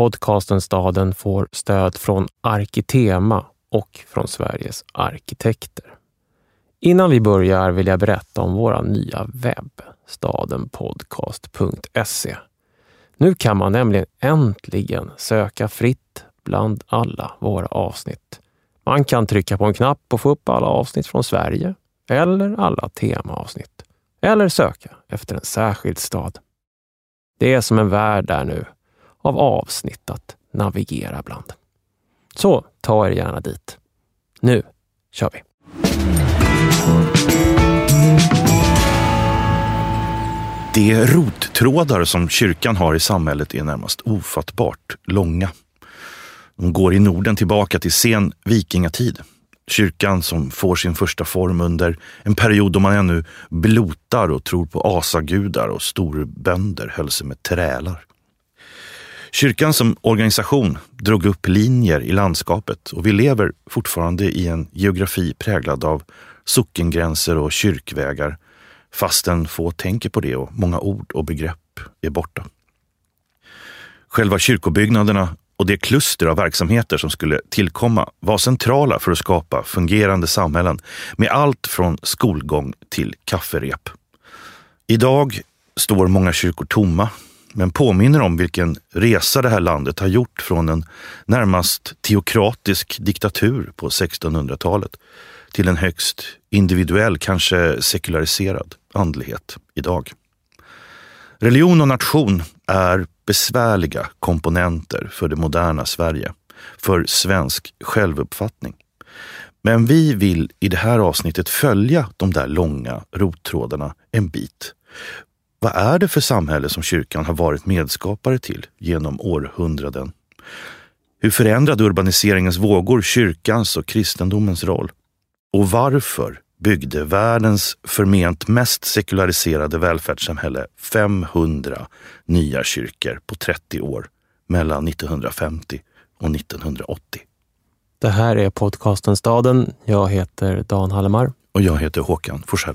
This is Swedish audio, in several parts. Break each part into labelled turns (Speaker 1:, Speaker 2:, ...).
Speaker 1: podcasten Staden får stöd från Arkitema och från Sveriges arkitekter. Innan vi börjar vill jag berätta om vår nya webb, stadenpodcast.se. Nu kan man nämligen äntligen söka fritt bland alla våra avsnitt. Man kan trycka på en knapp och få upp alla avsnitt från Sverige eller alla temaavsnitt. Eller söka efter en särskild stad. Det är som en värld där nu av avsnitt att navigera bland. Så ta er gärna dit. Nu kör vi!
Speaker 2: De rottrådar som kyrkan har i samhället är närmast ofattbart långa. De går i Norden tillbaka till sen vikingatid. Kyrkan som får sin första form under en period då man ännu blotar och tror på asagudar och storbönder höll sig med trälar. Kyrkan som organisation drog upp linjer i landskapet och vi lever fortfarande i en geografi präglad av sockengränser och kyrkvägar fastän få tänker på det och många ord och begrepp är borta. Själva kyrkobyggnaderna och det kluster av verksamheter som skulle tillkomma var centrala för att skapa fungerande samhällen med allt från skolgång till kafferep. Idag står många kyrkor tomma men påminner om vilken resa det här landet har gjort från en närmast teokratisk diktatur på 1600-talet till en högst individuell, kanske sekulariserad andlighet idag. Religion och nation är besvärliga komponenter för det moderna Sverige, för svensk självuppfattning. Men vi vill i det här avsnittet följa de där långa rottrådarna en bit. Vad är det för samhälle som kyrkan har varit medskapare till genom århundraden? Hur förändrade urbaniseringens vågor kyrkans och kristendomens roll? Och varför byggde världens förment mest sekulariserade välfärdssamhälle 500 nya kyrkor på 30 år mellan 1950 och 1980.
Speaker 1: Det här är podcasten Staden. Jag heter Dan Hallemar.
Speaker 2: Och jag heter Håkan Forsell.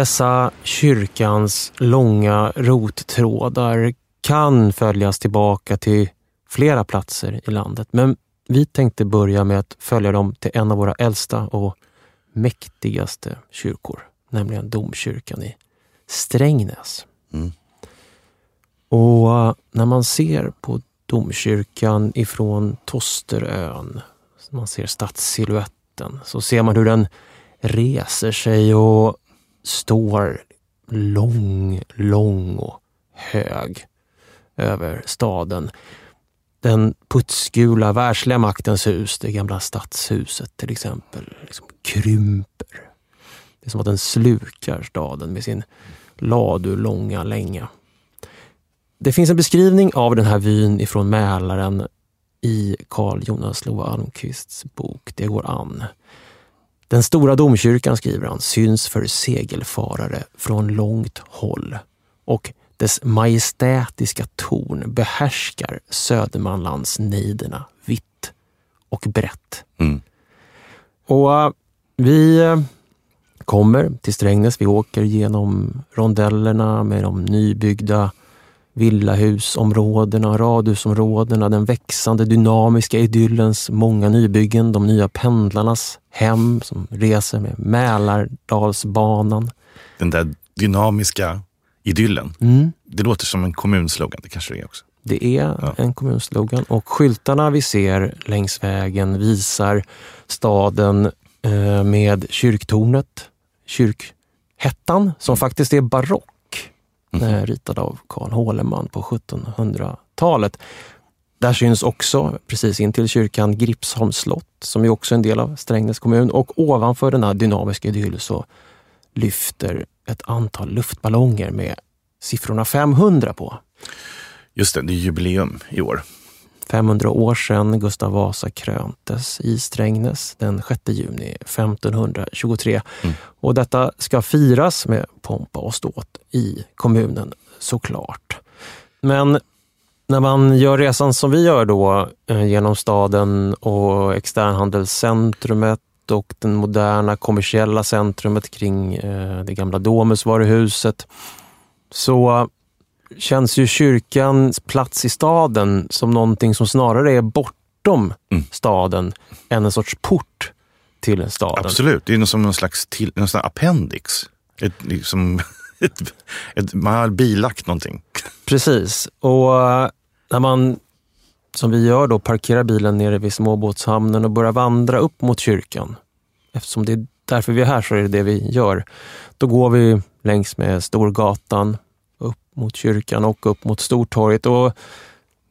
Speaker 1: Dessa kyrkans långa rottrådar kan följas tillbaka till flera platser i landet. Men vi tänkte börja med att följa dem till en av våra äldsta och mäktigaste kyrkor, nämligen domkyrkan i Strängnäs. Mm. Och eh, när man ser på domkyrkan ifrån Tosterön, man ser stadssilhuetten, så ser man hur den reser sig och står lång, lång och hög över staden. Den putsgula världsliga maktens hus, det gamla stadshuset till exempel, liksom krymper. Det är som att den slukar staden med sin ladulånga länga. Det finns en beskrivning av den här vyn ifrån Mälaren i Carl Jonas Lova Almqvists bok Det går an. Den stora domkyrkan, skriver han, syns för segelfarare från långt håll och dess majestätiska torn behärskar Södermanlandsnejderna vitt och brett. Mm. Och uh, vi uh, kommer till Strängnäs. Vi åker genom rondellerna med de nybyggda villahusområdena, radhusområdena, den växande dynamiska idyllens många nybyggen, de nya pendlarnas hem som reser med Mälardalsbanan.
Speaker 2: Den där dynamiska idyllen. Mm. Det låter som en kommunslogan, det kanske det är också.
Speaker 1: Det är ja. en kommunslogan och skyltarna vi ser längs vägen visar staden eh, med kyrktornet, kyrkhettan, som faktiskt är barock mm. ritad av Carl Håleman på 1700-talet. Där syns också, precis intill kyrkan, Gripsholms slott som är också en del av Strängnäs kommun. Och ovanför denna dynamiska idyll så lyfter ett antal luftballonger med siffrorna 500 på.
Speaker 2: Just det, det är jubileum i år.
Speaker 1: 500 år sedan Gustav Vasa kröntes i Strängnäs den 6 juni 1523. Mm. Och detta ska firas med pompa och ståt i kommunen såklart. Men när man gör resan som vi gör då eh, genom staden och externhandelscentrumet och det moderna kommersiella centrumet kring eh, det gamla Domusvaruhuset så känns ju kyrkans plats i staden som någonting som snarare är bortom mm. staden än en sorts port till staden.
Speaker 2: Absolut, det är som någon slags till, någon slags appendix. Ett, liksom, ett, ett, man har bilagt någonting.
Speaker 1: Precis, och eh, när man som vi gör då parkerar bilen nere vid småbåtshamnen och börjar vandra upp mot kyrkan. Eftersom det är därför vi är här så är det det vi gör. Då går vi längs med Storgatan mot kyrkan och upp mot Stortorget. Och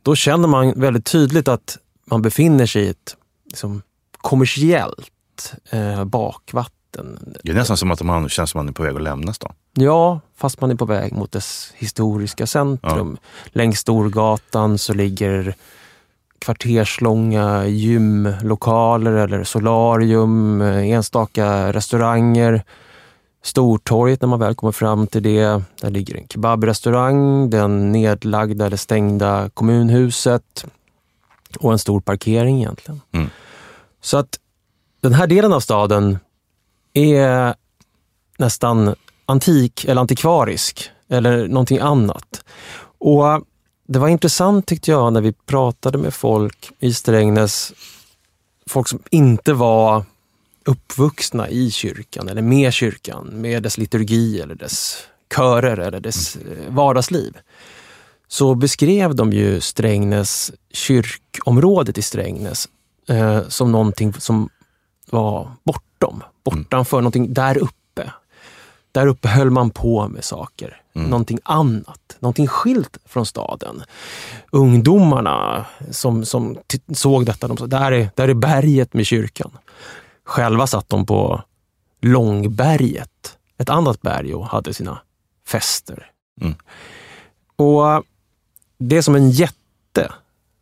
Speaker 1: då känner man väldigt tydligt att man befinner sig i ett liksom, kommersiellt eh, bakvatten.
Speaker 2: Det är nästan som att man känns som att man är på väg att lämna stan.
Speaker 1: Ja, fast man är på väg mot dess historiska centrum. Ja. Längs Storgatan så ligger kvarterslånga gymlokaler eller solarium, enstaka restauranger. Stortorget när man väl kommer fram till det. Där ligger en kebabrestaurang, den nedlagda eller stängda kommunhuset och en stor parkering egentligen. Mm. Så att den här delen av staden är nästan antik eller antikvarisk eller någonting annat. Och det var intressant tyckte jag när vi pratade med folk i Strängnäs, folk som inte var uppvuxna i kyrkan eller med kyrkan, med dess liturgi eller dess körer eller dess eh, vardagsliv. Så beskrev de ju Strängnäs, kyrkområdet i Strängnäs, eh, som någonting som var bortom, bortanför, mm. någonting där uppe där uppe höll man på med saker. Mm. Någonting annat, någonting skilt från staden. Ungdomarna som, som såg detta, de sa där är, där är berget med kyrkan. Själva satt de på Långberget, ett annat berg och hade sina fester. Mm. Och Det är som en jätte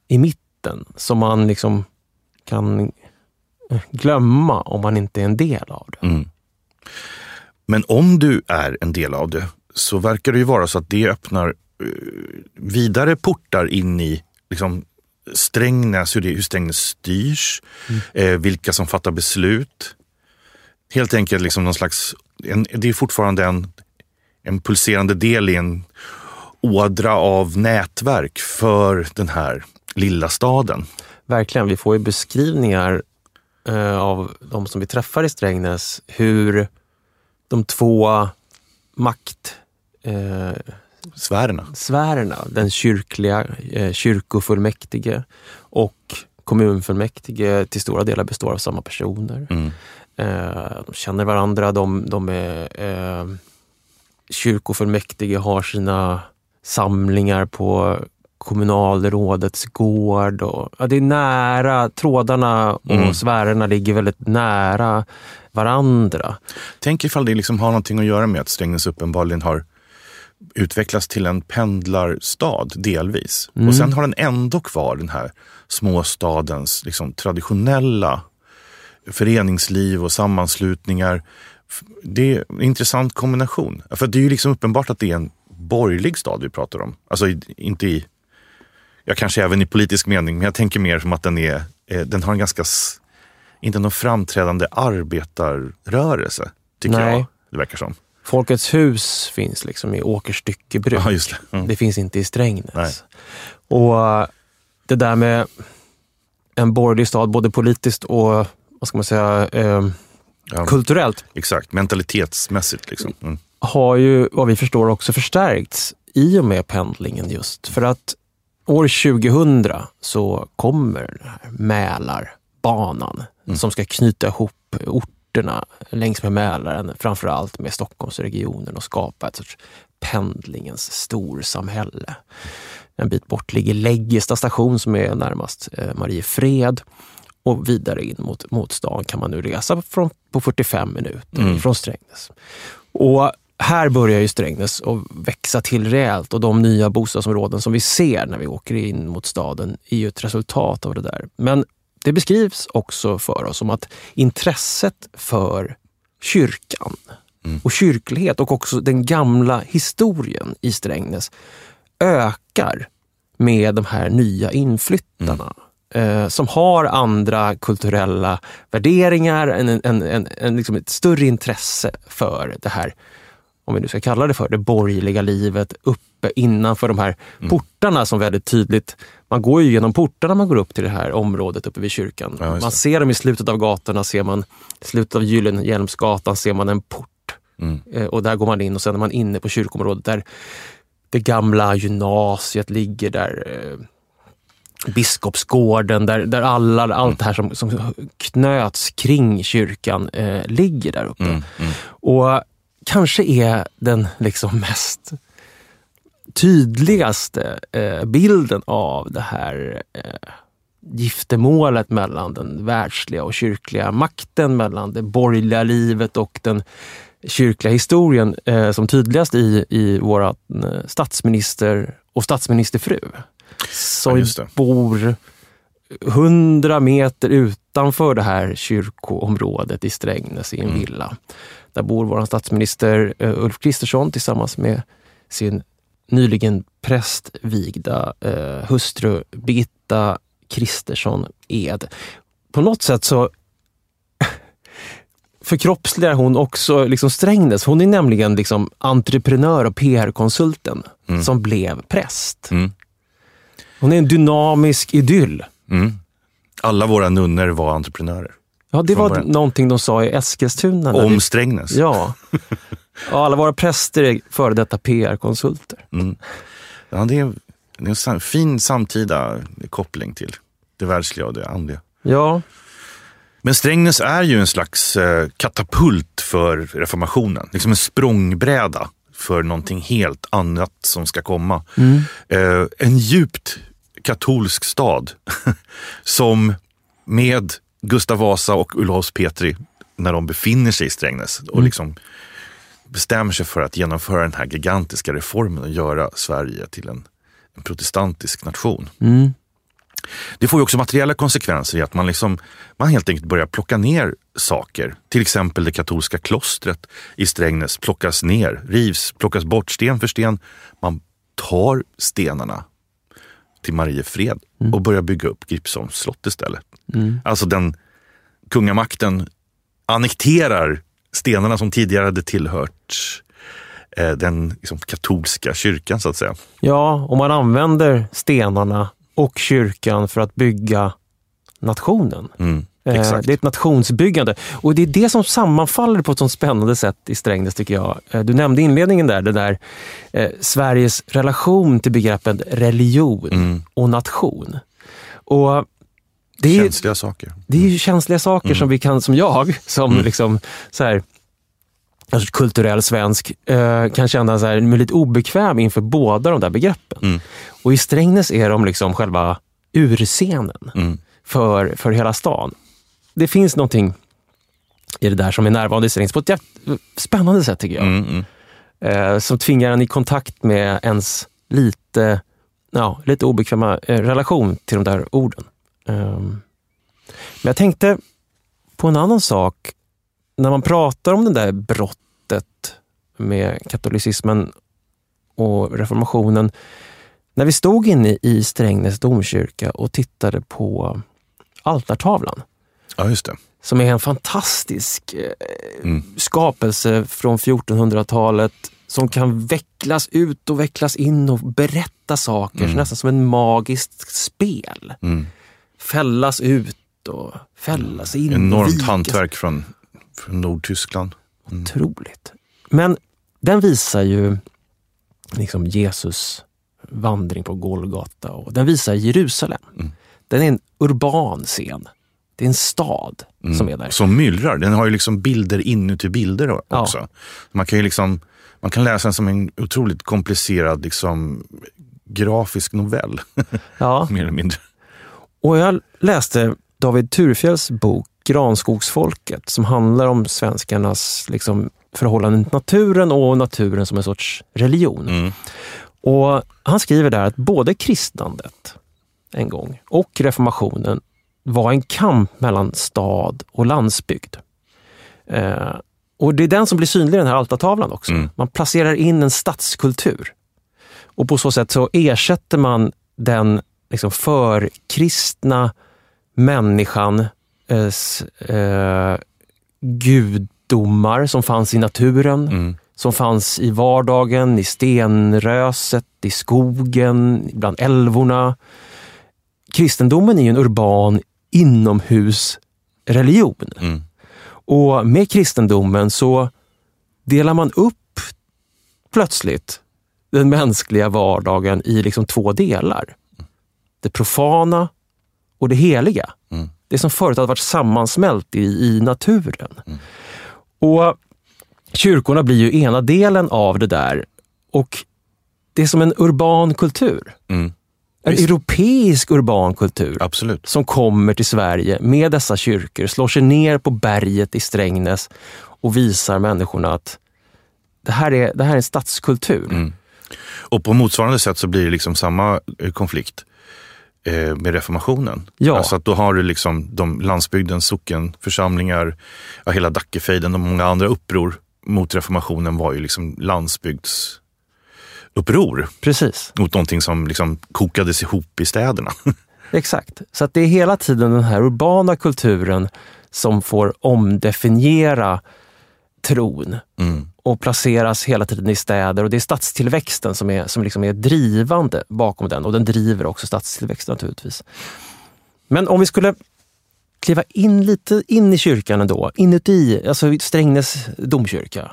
Speaker 1: i mitten som man liksom kan glömma om man inte är en del av det. Mm.
Speaker 2: Men om du är en del av det så verkar det ju vara så att det öppnar uh, vidare portar in i liksom, Strängnäs, hur, det, hur Strängnäs styrs, mm. eh, vilka som fattar beslut. Helt enkelt liksom någon slags, en, det är fortfarande en, en pulserande del i en ådra av nätverk för den här lilla staden.
Speaker 1: Verkligen, vi får ju beskrivningar eh, av de som vi träffar i Strängnäs, hur de två makt... Eh,
Speaker 2: sfärerna.
Speaker 1: sfärerna. Den kyrkliga, eh, kyrkofullmäktige och kommunfullmäktige till stora delar består av samma personer. Mm. Eh, de känner varandra, de, de är eh, kyrkofullmäktige har sina samlingar på kommunalrådets gård. Och, ja, det är nära, trådarna och mm. sfärerna ligger väldigt nära varandra.
Speaker 2: Tänk ifall det liksom har någonting att göra med att Strängnäs uppenbarligen har utvecklats till en pendlarstad delvis. Mm. Och sen har den ändå kvar den här småstadens liksom, traditionella föreningsliv och sammanslutningar. Det är en intressant kombination. För det är ju liksom uppenbart att det är en borgerlig stad vi pratar om. Alltså inte i, ja kanske även i politisk mening, men jag tänker mer som att den, är, eh, den har en ganska inte någon framträdande arbetarrörelse, tycker Nej. jag det verkar som.
Speaker 1: Folkets hus finns liksom i Åkerstyckebruk.
Speaker 2: Ja, det.
Speaker 1: Mm. det finns inte i Strängnäs. Nej. Och eh, det där med en borgerlig stad, både politiskt och vad ska man säga, eh, ja, kulturellt.
Speaker 2: Exakt, mentalitetsmässigt. Liksom. Mm.
Speaker 1: Har ju, vad vi förstår, också förstärkts i och med pendlingen just. För att år 2000 så kommer den här Mälarbanan mm. som ska knyta ihop orterna längs med Mälaren, framför allt med Stockholmsregionen och skapa ett sorts pendlingens storsamhälle. En bit bort ligger Läggesta station som är närmast eh, Mariefred och vidare in mot, mot stan kan man nu resa från, på 45 minuter mm. från Strängnäs. Och här börjar ju Strängnäs att växa till rejält och de nya bostadsområden som vi ser när vi åker in mot staden är ju ett resultat av det där. Men det beskrivs också för oss som att intresset för kyrkan mm. och kyrklighet och också den gamla historien i Strängnäs ökar med de här nya inflyttarna. Mm. Eh, som har andra kulturella värderingar, en, en, en, en liksom ett större intresse för det här om vi nu ska kalla det för, det borgerliga livet uppe innanför de här mm. portarna som väldigt tydligt, man går ju genom portarna man går upp till det här området uppe vid kyrkan. Ja, man ser dem i slutet av gatorna, ser man, i slutet av Gyllenhielmsgatan ser man en port. Mm. Eh, och där går man in och sen är man inne på kyrkområdet där det gamla gymnasiet ligger där. Eh, Biskopsgården, där, där alla, allt mm. det här som, som knöts kring kyrkan eh, ligger där uppe. Mm, mm. Och kanske är den liksom mest tydligaste eh, bilden av det här eh, giftermålet mellan den världsliga och kyrkliga makten, mellan det borgerliga livet och den kyrkliga historien eh, som tydligast i, i vår eh, statsminister och statsministerfru. Som ja, bor hundra meter utanför det här kyrkoområdet i Strängnäs i en mm. villa. Där bor vår statsminister uh, Ulf Kristersson tillsammans med sin nyligen prästvigda uh, hustru Birgitta Kristersson Ed. På något sätt så förkroppsligar hon också liksom Strängnäs. Hon är nämligen liksom entreprenör och PR-konsulten mm. som blev präst. Mm. Hon är en dynamisk idyll. Mm.
Speaker 2: Alla våra nunnor var entreprenörer.
Speaker 1: Ja, det var början. någonting de sa i Eskilstuna.
Speaker 2: Om Strängnäs?
Speaker 1: Ja. ja. Alla våra präster är före detta PR-konsulter. Mm.
Speaker 2: Ja, det är, det är en fin samtida koppling till det världsliga och det andliga.
Speaker 1: Ja.
Speaker 2: Men Strängnäs är ju en slags eh, katapult för reformationen. Liksom en språngbräda för någonting helt annat som ska komma. Mm. Eh, en djupt katolsk stad som med Gustav Vasa och Ulvaus Petri när de befinner sig i Strängnäs och mm. liksom bestämmer sig för att genomföra den här gigantiska reformen och göra Sverige till en, en protestantisk nation. Mm. Det får ju också materiella konsekvenser i att man, liksom, man helt enkelt börjar plocka ner saker. Till exempel det katolska klostret i Strängnäs plockas ner, rivs, plockas bort sten för sten. Man tar stenarna till Mariefred mm. och börjar bygga upp Gripsholms slott istället. Mm. Alltså den kungamakten annekterar stenarna som tidigare hade tillhört eh, den liksom, katolska kyrkan så att säga.
Speaker 1: Ja, och man använder stenarna och kyrkan för att bygga nationen. Mm, eh, det är ett nationsbyggande och det är det som sammanfaller på ett sånt spännande sätt i Strängnäs tycker jag. Eh, du nämnde inledningen där, det där eh, Sveriges relation till begreppen religion mm. och nation. Och
Speaker 2: det är känsliga saker.
Speaker 1: Det är ju känsliga saker mm. som vi kan, som jag, som mm. liksom så här, alltså kulturell svensk, eh, kan känna så här, lite obekväm inför båda de där begreppen. Mm. Och i Strängnäs är de liksom själva urscenen mm. för, för hela stan. Det finns någonting i det där som är närvarande i Strängnäs på ett spännande sätt tycker jag. Mm, mm, eh, som tvingar en i kontakt med ens lite, ja, lite obekväma eh, relation till de där orden. Um, men jag tänkte på en annan sak. När man pratar om det där brottet med katolicismen och reformationen. När vi stod inne i Strängnäs domkyrka och tittade på altartavlan.
Speaker 2: Ja, just det.
Speaker 1: Som är en fantastisk eh, mm. skapelse från 1400-talet som kan vecklas ut och vecklas in och berätta saker, mm. nästan som ett magiskt spel. Mm fällas ut och fällas in.
Speaker 2: Enormt vikas. hantverk från, från Nordtyskland.
Speaker 1: Mm. Otroligt. Men den visar ju liksom Jesus vandring på Golgata och den visar Jerusalem. Mm. Den är en urban scen. Det är en stad mm. som är där.
Speaker 2: Som myllrar. Den har ju liksom bilder inuti bilder också. Ja. Man kan ju liksom man kan läsa den som en otroligt komplicerad liksom, grafisk novell. Ja. Mer eller mindre.
Speaker 1: Och jag läste David Turfjells bok Granskogsfolket som handlar om svenskarnas liksom, förhållande till naturen och naturen som en sorts religion.
Speaker 2: Mm.
Speaker 1: Och Han skriver där att både kristnandet en gång och reformationen var en kamp mellan stad och landsbygd. Eh, och Det är den som blir synlig i den här altartavlan också.
Speaker 2: Mm.
Speaker 1: Man placerar in en stadskultur. Och på så sätt så ersätter man den liksom förkristna människan eh, eh, gudomar som fanns i naturen,
Speaker 2: Mm.
Speaker 1: som fanns i vardagen, i stenröset, i skogen, bland älvorna. Kristendomen är ju en urban inomhusreligion.
Speaker 2: Mm.
Speaker 1: Och med kristendomen så delar man upp plötsligt den mänskliga vardagen i liksom två delar. Det profana och det heliga.
Speaker 2: Mm.
Speaker 1: Det som förut hade varit sammansmält i, i naturen. Och Kyrkorna blir ju ena delen av det där. Och det är som en urban kultur.
Speaker 2: Mm.
Speaker 1: En
Speaker 2: Visst.
Speaker 1: europeisk urban kultur
Speaker 2: Absolut.
Speaker 1: som kommer till Sverige med dessa kyrkor, slår sig ner på berget i Strängnäs och visar människorna att det här är, det här är en stadskultur.
Speaker 2: Mm. Och på motsvarande sätt så blir det liksom samma eh, konflikt med reformationen.
Speaker 1: Ja.
Speaker 2: Alltså att då har du liksom de landsbygdens sockenförsamlingar, ja, hela Dackefejden och många andra uppror mot reformationen var ju liksom landsbygdsuppror
Speaker 1: Precis,
Speaker 2: mot någonting som liksom kokades ihop i städerna.
Speaker 1: exakt. Så att det är hela tiden den här urbana kulturen som får omdefiniera tron
Speaker 2: Mm.
Speaker 1: Och placeras hela tiden i städer. Och Det är stadstillväxten som är, som liksom är drivande bakom den och den driver också stadstillväxten naturligtvis. Men om vi skulle kliva in lite in i kyrkan ändå, inuti, alltså Strängnäs domkyrka.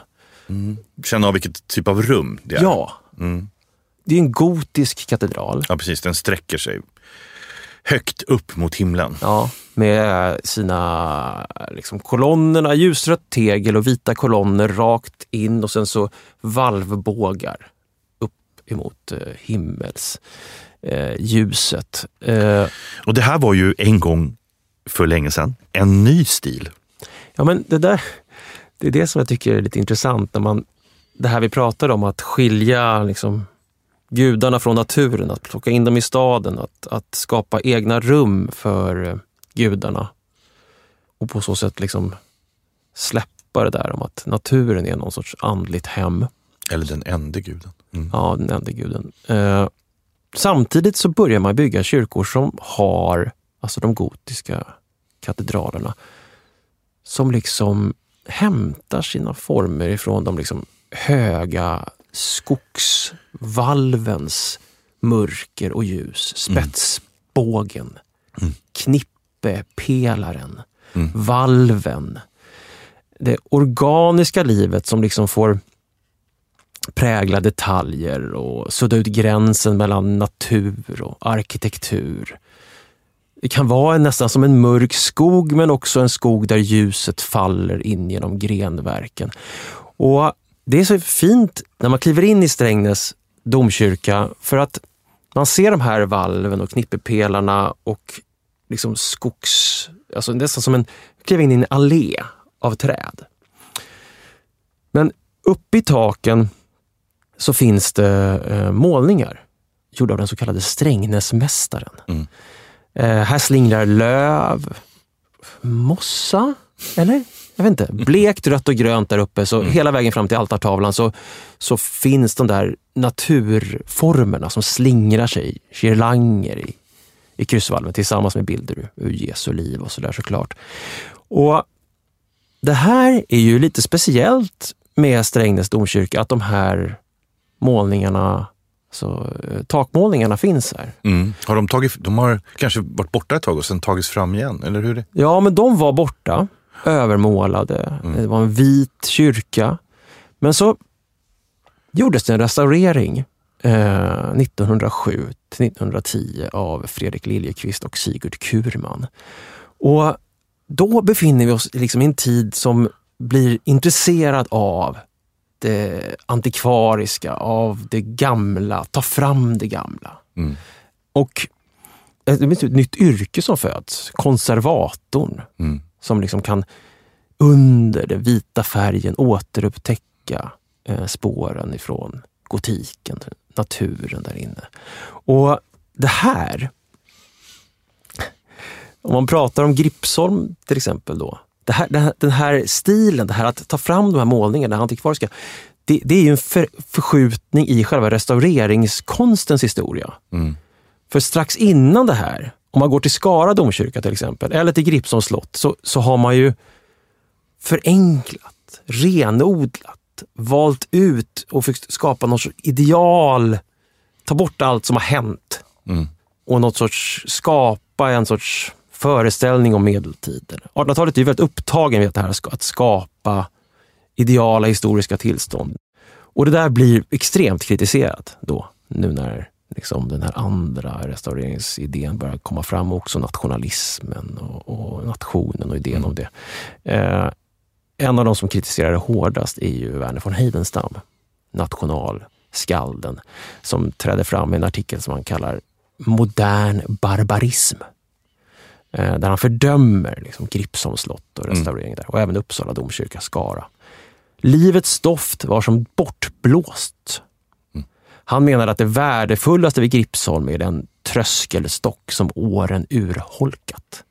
Speaker 2: Känna av vilket typ av rum det är.
Speaker 1: Ja,
Speaker 2: Mm.
Speaker 1: det är en gotisk katedral.
Speaker 2: ja, precis. Den sträcker sig högt upp mot himlen.
Speaker 1: Ja, med sina liksom, kolonnerna, ljusrött tegel och vita kolonner rakt in och sen så valvbågar upp emot eh, himmels eh, ljuset. Eh,
Speaker 2: Och det här var ju en gång för länge sedan en ny stil.
Speaker 1: ja, men det där, det är det som jag tycker är lite intressant när man, det här vi pratade om att skilja liksom, gudarna från naturen, att plocka in dem i staden, att, att skapa egna rum för eh, gudarna. Och på så sätt liksom släppa det där om att naturen är någon sorts andligt hem.
Speaker 2: Eller den enda guden. Mm.
Speaker 1: Ja, den enda guden. Eh, samtidigt så börjar man bygga kyrkor som har, alltså de gotiska katedralerna, som liksom hämtar sina former ifrån de liksom höga skogsvalvens mörker och ljus. Spetsbågen, knippepelaren,
Speaker 2: Mm.
Speaker 1: valven. Det organiska livet som liksom får prägla detaljer och sudda ut gränsen mellan natur och arkitektur. Det kan vara nästan som en mörk skog men också en skog där ljuset faller in genom grenverken. Och Det är så fint när man kliver in i Strängnäs domkyrka för att man ser de här valven och knippepelarna och liksom skogs... Alltså nästan som en... kliva in i en allé av träd. Men uppe i taken så finns det eh, målningar gjorda av den så kallade Strängnäsmästaren.
Speaker 2: Mm.
Speaker 1: Eh, här slingrar löv, mossa, eller? Jag vet inte. Blekt, rött och grönt där uppe. Så hela vägen fram till altartavlan så, så finns de där naturformerna som slingrar sig, girlanger i, i kryssvalven tillsammans med bilder ur- Jesu liv och sådär såklart. Och det här är ju lite speciellt med Strängnäs domkyrka, att de här målningarna, så, eh, takmålningarna finns här.
Speaker 2: Mm. Har de, tagit, de har kanske varit borta ett tag och sen tagits fram igen, eller hur?
Speaker 1: Ja, men de var borta, övermålade. Det var en vit kyrka. Men så gjordes det en restaurering eh, 1907 till 1910 av Fredrik Liljeqvist och Sigurd Kurman. Och då befinner vi oss liksom i en tid som blir intresserad av det antikvariska, av det gamla, ta fram det gamla.
Speaker 2: Mm.
Speaker 1: Och det blir ett nytt yrke som föds, konservatorn
Speaker 2: Mm.
Speaker 1: Som liksom kan under den vita färgen återupptäcka eh, spåren ifrån gotiken, naturen där inne. Och det här, om man pratar om Gripsholm till exempel då, här, det här, den här stilen, det här att ta fram de här målningarna, det antikvariska, det, det är ju en för, förskjutning i själva restaureringskonstens historia.
Speaker 2: Mm.
Speaker 1: För strax innan det här, om man går till Skara domkyrka till exempel, eller till Gripsholms slott, så, så har man ju förenklat, renodlat, valt ut och försökt skapa någon sorts ideal. Ta bort allt som har hänt
Speaker 2: Mm.
Speaker 1: och något sorts, skapa en sorts föreställning om medeltiden. 1800-talet är ju väldigt upptagen med det här att skapa ideala historiska tillstånd. Och det där blir extremt kritiserat då, nu när liksom den här andra restaureringsidén börjar komma fram, också nationalismen och, och nationen och idén om det. Eh, en av de som kritiserar det hårdast är ju Verner von Heidenstam, nationalskalden, som trädde fram i en artikel som han kallar Modern barbarism. Eh, där han fördömer liksom, Gripsholms slott och restaurering där och även Uppsala domkyrka, Skara. Livets doft var som bortblåst. Han menar att det värdefullaste vid Gripsholm är den tröskelstock som åren urholkat.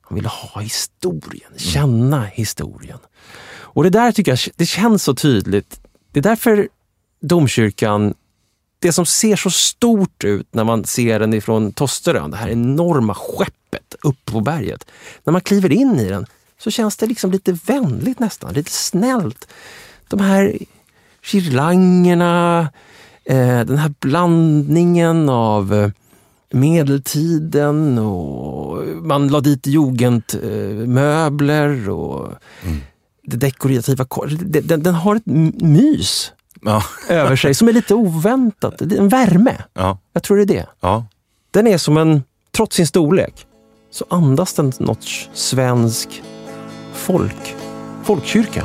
Speaker 1: Han ville ha historien, känna historien. Och det där tycker jag det känns så tydligt. Det är därför domkyrkan, det som ser så stort ut när man ser den ifrån Tosterön, det här enorma skeppet upp på berget. När man kliver in i den så känns det liksom lite vänligt nästan, lite snällt. De här girlangerna, den här blandningen av eh, medeltiden och man la dit jugendmöbler och det dekorativa. kor- Den, den, har ett mys
Speaker 2: Ja.
Speaker 1: över sig som är lite oväntat. En värme.
Speaker 2: Ja.
Speaker 1: Jag tror det är det.
Speaker 2: Ja.
Speaker 1: Den är som en, trots sin storlek, så andas den något svensk folk, folkkyrka.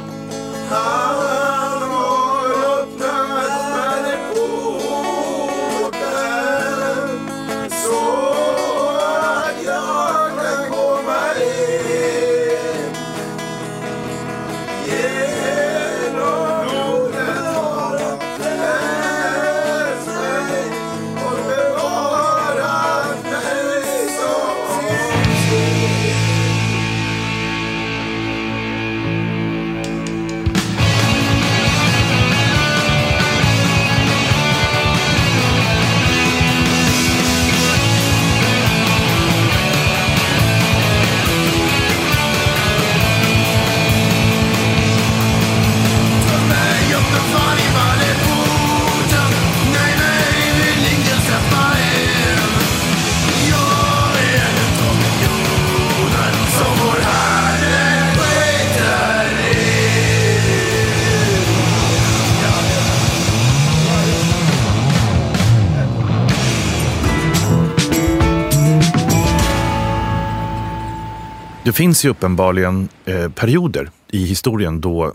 Speaker 2: Det finns ju uppenbarligen eh, perioder i historien då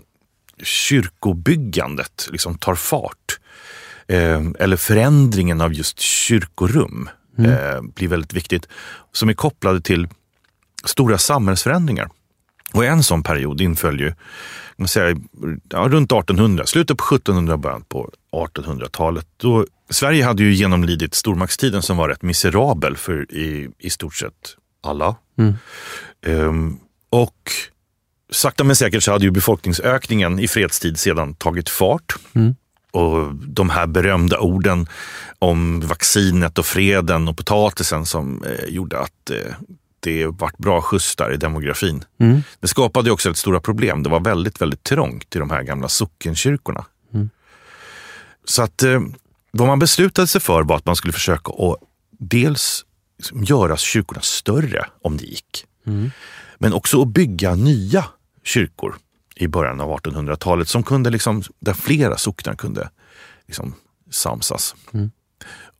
Speaker 2: kyrkobyggandet liksom tar fart. Eh, eller förändringen av just kyrkorum eh, blir väldigt viktigt. Som är kopplade till stora samhällsförändringar. Och en sån period inföll ju man säga, ja, runt 1800, slutet på 1700 början på 1800-talet. Då Sverige hade ju genomlidit stormaktstiden som var rätt miserabel för i, i stort sett alla. Ehm, och sakta men säkert så hade ju befolkningsökningen i fredstid sedan tagit fart. Och de här berömda orden om vaccinet och freden och potatisen som eh, gjorde att eh, det vart bra skjuts där i demografin. Det skapade också ett stora problem. Det var väldigt, väldigt trångt i de här gamla sockenkyrkorna. Så att eh, vad man beslutade sig för var att man skulle försöka att dels liksom göra kyrkorna större om det gick. Men också att bygga nya kyrkor i början av 1800-talet som kunde liksom, där flera socknar kunde liksom samsas.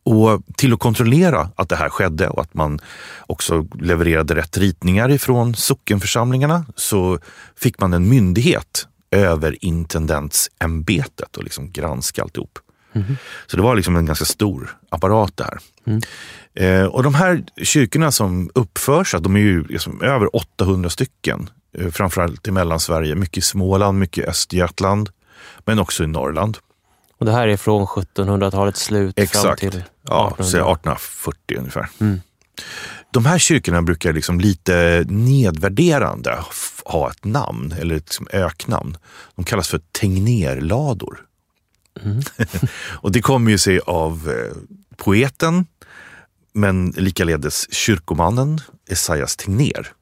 Speaker 2: Och till att kontrollera att det här skedde och att man också levererade rätt ritningar ifrån sockenförsamlingarna så fick man en myndighet över intendentsämbetet och liksom granska alltihop. Så det var liksom en ganska stor apparat här. Eh, och de här kyrkorna som uppförs, de är ju liksom över 800 stycken. Eh, framförallt i Mellansverige, mycket i Småland, mycket i Östergötland, men också i Norrland.
Speaker 1: Och det här är från 1700-talets slut fram
Speaker 2: Exakt.
Speaker 1: till
Speaker 2: Ja,
Speaker 1: 1800.
Speaker 2: så 1840 ungefär. De här kyrkorna brukar liksom lite nedvärderande ha ett namn, eller ett liksom öknamn. De kallas för Tegnérlador. och det kommer ju sig av eh, poeten, men likaledes kyrkomannen Esaias Tegnér.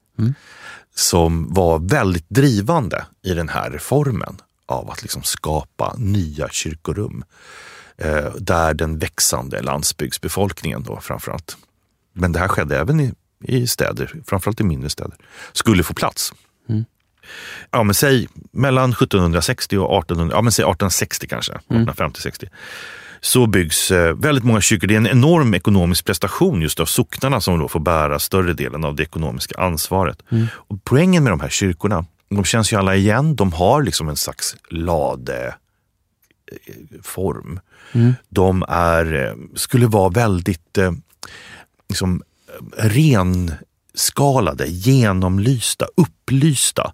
Speaker 2: Som var väldigt drivande i den här reformen av att liksom skapa nya kyrkorum eh, där den växande landsbygdsbefolkningen då framförallt, men det här skedde även i, i städer, framförallt i mindre städer, skulle få plats. Ja, men säg mellan 1760 och 1800, ja, men säg 1860 kanske, 1850-60 så byggs eh, väldigt många kyrkor. Det är en enorm ekonomisk prestation just av socknarna som då får bära större delen av det ekonomiska ansvaret. Och poängen med de här kyrkorna, de känns ju alla igen. De har liksom en slags lade form. De är, eh, skulle vara väldigt eh, liksom, eh, renskalade, genomlysta, upplysta.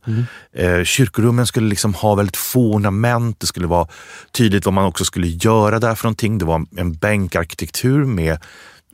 Speaker 2: Eh, kyrkorummen skulle liksom ha väldigt få ornament. Det skulle vara tydligt vad man också skulle göra där för någonting. Det var en bänkarkitektur med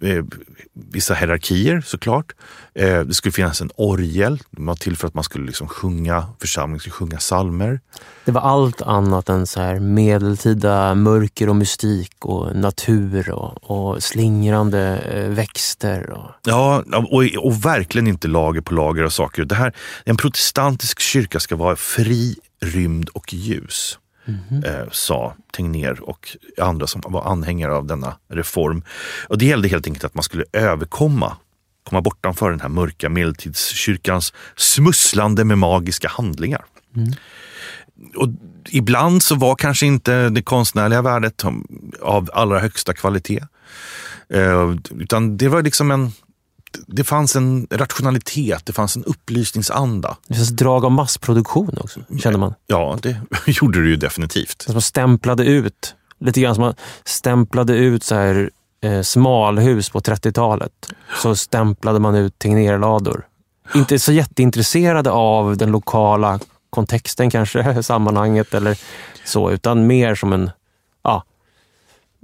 Speaker 2: eh, vissa hierarkier såklart. Eh, det skulle finnas en orgel, det var till för att man skulle liksom sjunga, församlingen skulle sjunga psalmer.
Speaker 1: Det var allt annat än så här medeltida mörker och mystik och natur och, och slingrande eh, växter. Och,
Speaker 2: Ja, och, och verkligen inte lager på lager av saker. Det här, en protestantisk kyrka ska vara fri, rymd och ljus. Eh, sa Tegnér och andra som var anhängare av denna reform. Och Det gällde helt enkelt att man skulle överkomma komma bortanför den här mörka medeltidskyrkans smusslande med magiska handlingar. Och ibland så var kanske inte det konstnärliga värdet av allra högsta kvalitet. Eh, utan det var liksom en det fanns en rationalitet, det fanns en upplysningsanda.
Speaker 1: det finns drag av massproduktion också, känner man.
Speaker 2: Ja, det gjorde det ju definitivt.
Speaker 1: Som man stämplade ut, lite grann som man stämplade ut så här, eh, smalhus på 30-talet. Så stämplade man ut Tegnérlador. Inte så jätteintresserade av den lokala kontexten kanske, sammanhanget eller så, utan mer som en,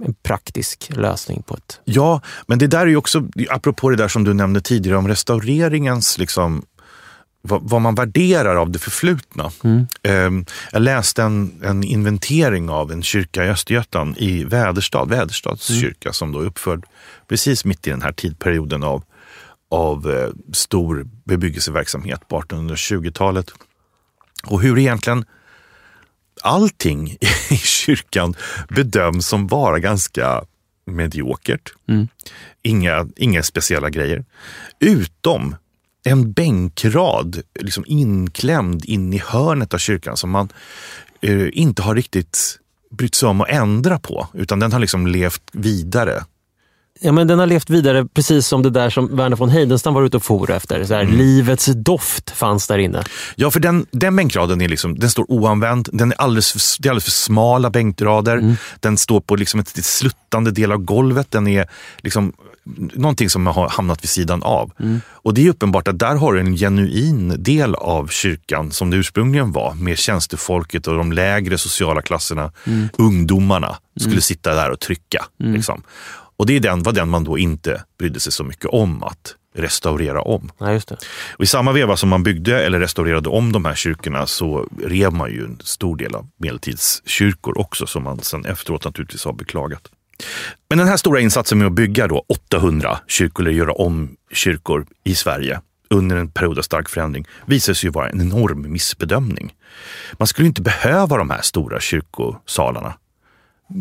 Speaker 1: en praktisk lösning på ett...
Speaker 2: Ja, men det där är ju också, apropå det där som du nämnde tidigare om restaureringens, liksom, vad, man värderar av det förflutna. Ehm, jag läste en, en inventering av en kyrka i Östergötland i Väderstad, Väderstads kyrka som då är uppförd precis mitt i den här tidperioden av, av eh, stor bebyggelseverksamhet på 1820-talet. Och hur egentligen allting i kyrkan bedöms som vara ganska mediokert. Inga, inga speciella grejer. Utom en bänkrad liksom inklämd in i hörnet av kyrkan som man eh, inte har riktigt brytt sig om att ändra på. Utan den har liksom levt vidare.
Speaker 1: Ja, men den har levt vidare precis som det där som Verner von Heidenstam var ute och for efter. Så här, Livets doft fanns där inne.
Speaker 2: Ja, för den, den bänkraden är liksom, den står oanvänd. Den är alldeles för, det är alldeles för smala bänkrader. Den står på liksom ett, ett sluttande del av golvet. Den är liksom någonting som har hamnat vid sidan av. Och det är uppenbart att där har du en genuin del av kyrkan som det ursprungligen var med tjänstefolket och de lägre sociala klasserna. Ungdomarna skulle sitta där och trycka. Liksom. Och det är den, var den man då inte brydde sig så mycket om att restaurera om.
Speaker 1: Ja,
Speaker 2: I samma veva som man byggde eller restaurerade om de här kyrkorna så rev man ju en stor del av medeltidskyrkor också som man sen efteråt naturligtvis har beklagat. Men den här stora insatsen med att bygga då 800 kyrkor eller göra om kyrkor i Sverige under en period av stark förändring visade sig ju vara en enorm missbedömning. Man skulle inte behöva de här stora kyrkosalarna.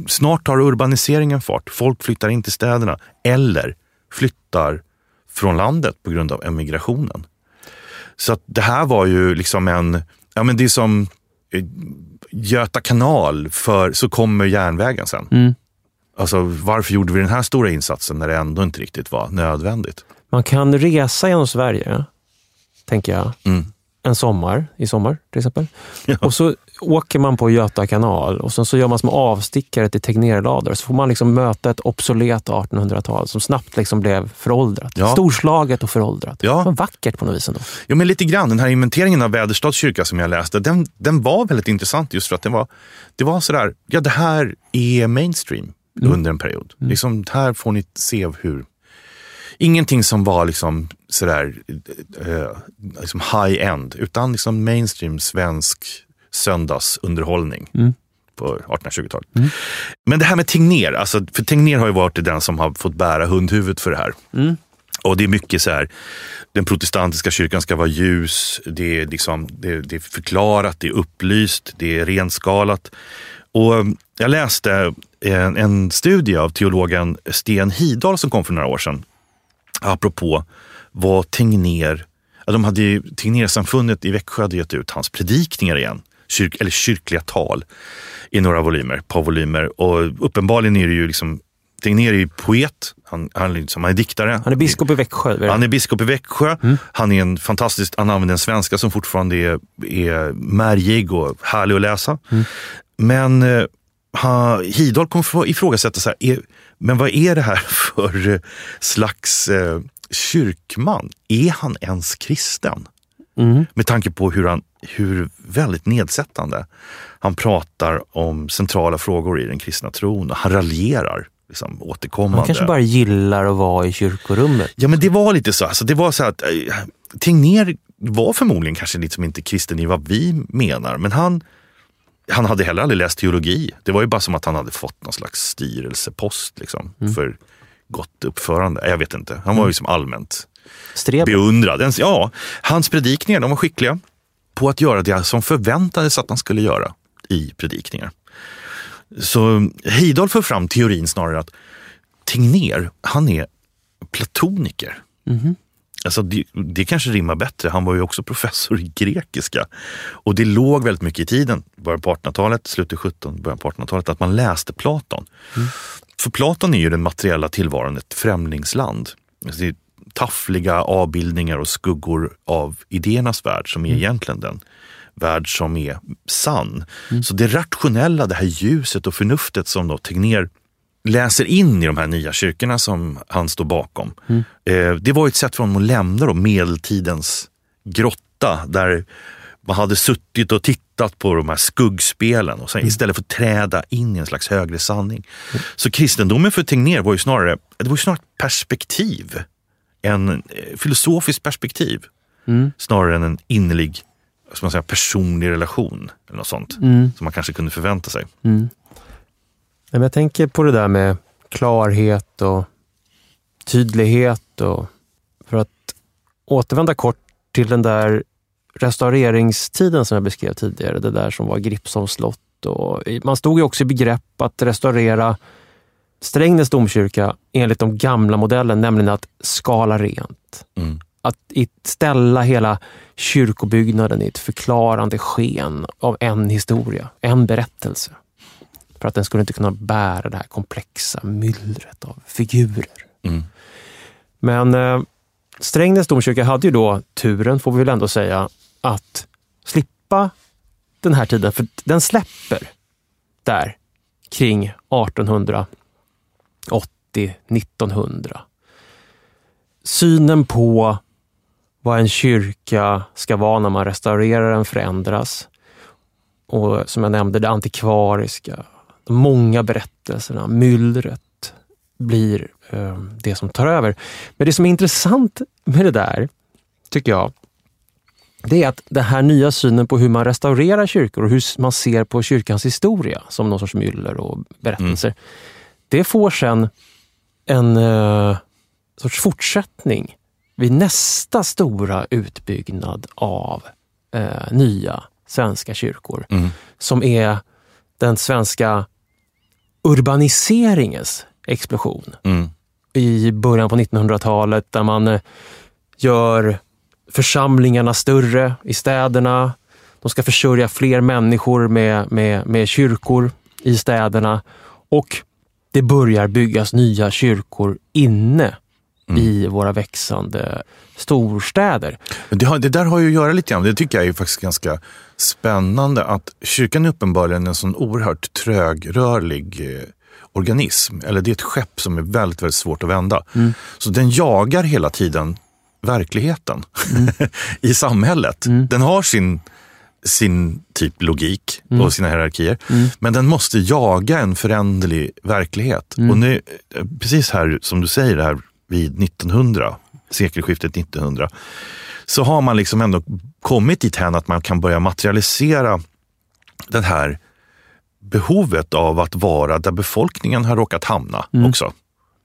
Speaker 2: Snart tar urbaniseringen fart. Folk flyttar in till städerna eller flyttar från landet på grund av emigrationen. Så att det här var ju liksom en, ja men det är som eh, Göta kanal, för så kommer järnvägen sen. Alltså varför gjorde vi den här stora insatsen när det ändå inte riktigt var nödvändigt?
Speaker 1: Man kan resa genom Sverige, tänker jag.
Speaker 2: Mm.
Speaker 1: En sommar, i sommar till exempel.
Speaker 2: Ja.
Speaker 1: Och så åker man på Göta kanal och sen så gör man små avstickare till Tegnérlador. Så får man liksom möta ett obsolet 1800-tal som snabbt liksom blev föråldrat.
Speaker 2: Ja.
Speaker 1: Storslaget och föråldrat.
Speaker 2: Ja.
Speaker 1: Men vackert på något vis ändå.
Speaker 2: Ja, men lite grann. Den här inventeringen av Väderstads kyrka som jag läste, den, den var väldigt intressant just för att det var, det var sådär, ja det här är mainstream under en period. Liksom, här får ni se hur, ingenting som var liksom sådär eh, liksom high-end, utan liksom mainstream svensk söndagsunderhållning på 1820-talet. Men det här med Tegnér, alltså, för Tegnér har ju varit den som har fått bära hundhuvudet för det här. Och det är mycket så här, den protestantiska kyrkan ska vara ljus, det är, liksom, det, det är förklarat, det är upplyst, det är renskalat. Och um, jag läste en, en studie av teologen Sten Hidahl som kom för några år sedan. Apropå vad Tegnér, ja, de hade ju, Tegnérsamfundet i Växjö hade gett ut hans predikningar igen, kyrk, eller kyrkliga tal i några volymer, ett par volymer. Och uppenbarligen är det ju liksom, Tegnér är ju poet, han, han, är liksom, han är diktare.
Speaker 1: Han är biskop i Växjö.
Speaker 2: Han är biskop i Växjö. Han är en fantastisk, han använder en svenska som fortfarande är, är märgig och härlig att läsa. Men eh, ha, Hidahl kommer få ifrågasätta, så här, är, men vad är det här för eh, slags eh, kyrkman? Är han ens kristen?
Speaker 1: Mm.
Speaker 2: Med tanke på hur han, hur väldigt nedsättande han pratar om centrala frågor i den kristna tron och han raljerar liksom, återkommande.
Speaker 1: Han kanske bara gillar att vara i kyrkorummet.
Speaker 2: Ja men det var lite så. Alltså, det var så att eh, Tegnér var förmodligen kanske lite som inte kristen i vad vi menar. Men han, han hade heller aldrig läst teologi. Det var ju bara som att han hade fått någon slags styrelsepost liksom, för gott uppförande. Jag vet inte. Han var ju som allmänt
Speaker 1: Streber.
Speaker 2: beundrad. Ja, hans predikningar de var skickliga på att göra det som förväntades att han skulle göra i predikningar. Så Heidahl för fram teorin snarare att Tegnér, han är platoniker. Alltså det, det kanske rimmar bättre. Han var ju också professor i grekiska. Och det låg väldigt mycket i tiden, början på 1800-talet, slutet 17, början på 1800-talet, att man läste Platon. För Platon är ju den materiella tillvaron ett främlingsland. Alltså det är taffliga avbildningar och skuggor av idéernas värld som är egentligen den värld som är sann. Så det rationella, det här ljuset och förnuftet som då Tegnér läser in i de här nya kyrkorna som han står bakom. Eh, det var ett sätt för honom att lämna då medeltidens grotta där man hade suttit och tittat på de här skuggspelen och sen istället för att träda in i en slags högre sanning. Så kristendomen för Tegnér var ju snarare, det var ju snarare ett perspektiv. En eh, filosofisk perspektiv. Snarare än en innerlig ska man säga, personlig relation. Eller något sånt. Som man kanske kunde förvänta sig.
Speaker 1: Men Jag tänker på det där med klarhet och tydlighet. Och för att återvända kort till den där restaureringstiden som jag beskrev tidigare. Det där som var Gripsholms slott. Och man stod ju också i begrepp att restaurera Strängnäs domkyrka enligt de gamla modellen, nämligen att skala rent.
Speaker 2: Mm.
Speaker 1: Att ställa hela kyrkobyggnaden i ett förklarande sken av en historia, en berättelse. För att den skulle inte kunna bära det här komplexa myllret av figurer.
Speaker 2: Mm.
Speaker 1: Men eh, Strängnäs domkyrka hade ju då turen, får vi väl ändå säga, att slippa den här tiden. För den släpper där kring 1880, 1900. Synen på vad en kyrka ska vara när man restaurerar den förändras. Och som jag nämnde, det antikvariska, de många berättelserna, myllret blir eh, det som tar över. Men det som är intressant med det där, tycker jag, det är att den här nya synen på hur man restaurerar kyrkor och hur man ser på kyrkans historia som någon sorts myller och berättelser. Det får sen en eh, sorts fortsättning vid nästa stora utbyggnad av eh, nya svenska kyrkor.
Speaker 2: Mm.
Speaker 1: Som är den svenska urbaniseringens explosion
Speaker 2: Mm.
Speaker 1: i början på 1900-talet där man eh, gör församlingarna större i städerna. De ska försörja fler människor med, med, med kyrkor i städerna och det börjar byggas nya kyrkor inne i våra växande storstäder.
Speaker 2: Det, har, det där har ju att göra lite grann, det tycker jag är faktiskt ganska spännande, att kyrkan är uppenbarligen en sån oerhört trögrörlig eh, organism. Eller det är ett skepp som är väldigt, väldigt svårt att vända. Så den jagar hela tiden verkligheten i samhället. Den har sin, sin typ logik och sina hierarkier. Men den måste jaga en föränderlig verklighet. Och nu, eh, precis här som du säger, här vid 1900, sekelskiftet 1900, så har man liksom ändå kommit dit hän att man kan börja materialisera det här behovet av att vara där befolkningen har råkat hamna också.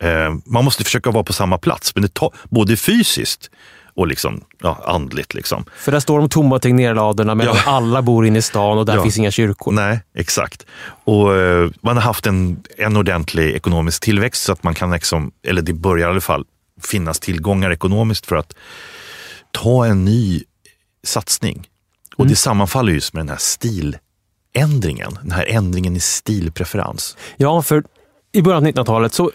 Speaker 2: Eh, man måste försöka vara på samma plats, men det tar, både fysiskt och liksom, ja, andligt. Liksom.
Speaker 1: För där står de tomma tegnerladorna medan
Speaker 2: Ja.
Speaker 1: alla bor inne i stan och där
Speaker 2: Ja.
Speaker 1: finns inga kyrkor.
Speaker 2: Nej, exakt. Och eh, man har haft en, en ordentlig ekonomisk tillväxt så att man kan, liksom, eller det börjar i alla fall finnas tillgångar ekonomiskt för att ta en ny satsning. Och det sammanfaller just med den här stiländringen, den här ändringen i stilpreferens.
Speaker 1: Ja, för i början av 1900-talet så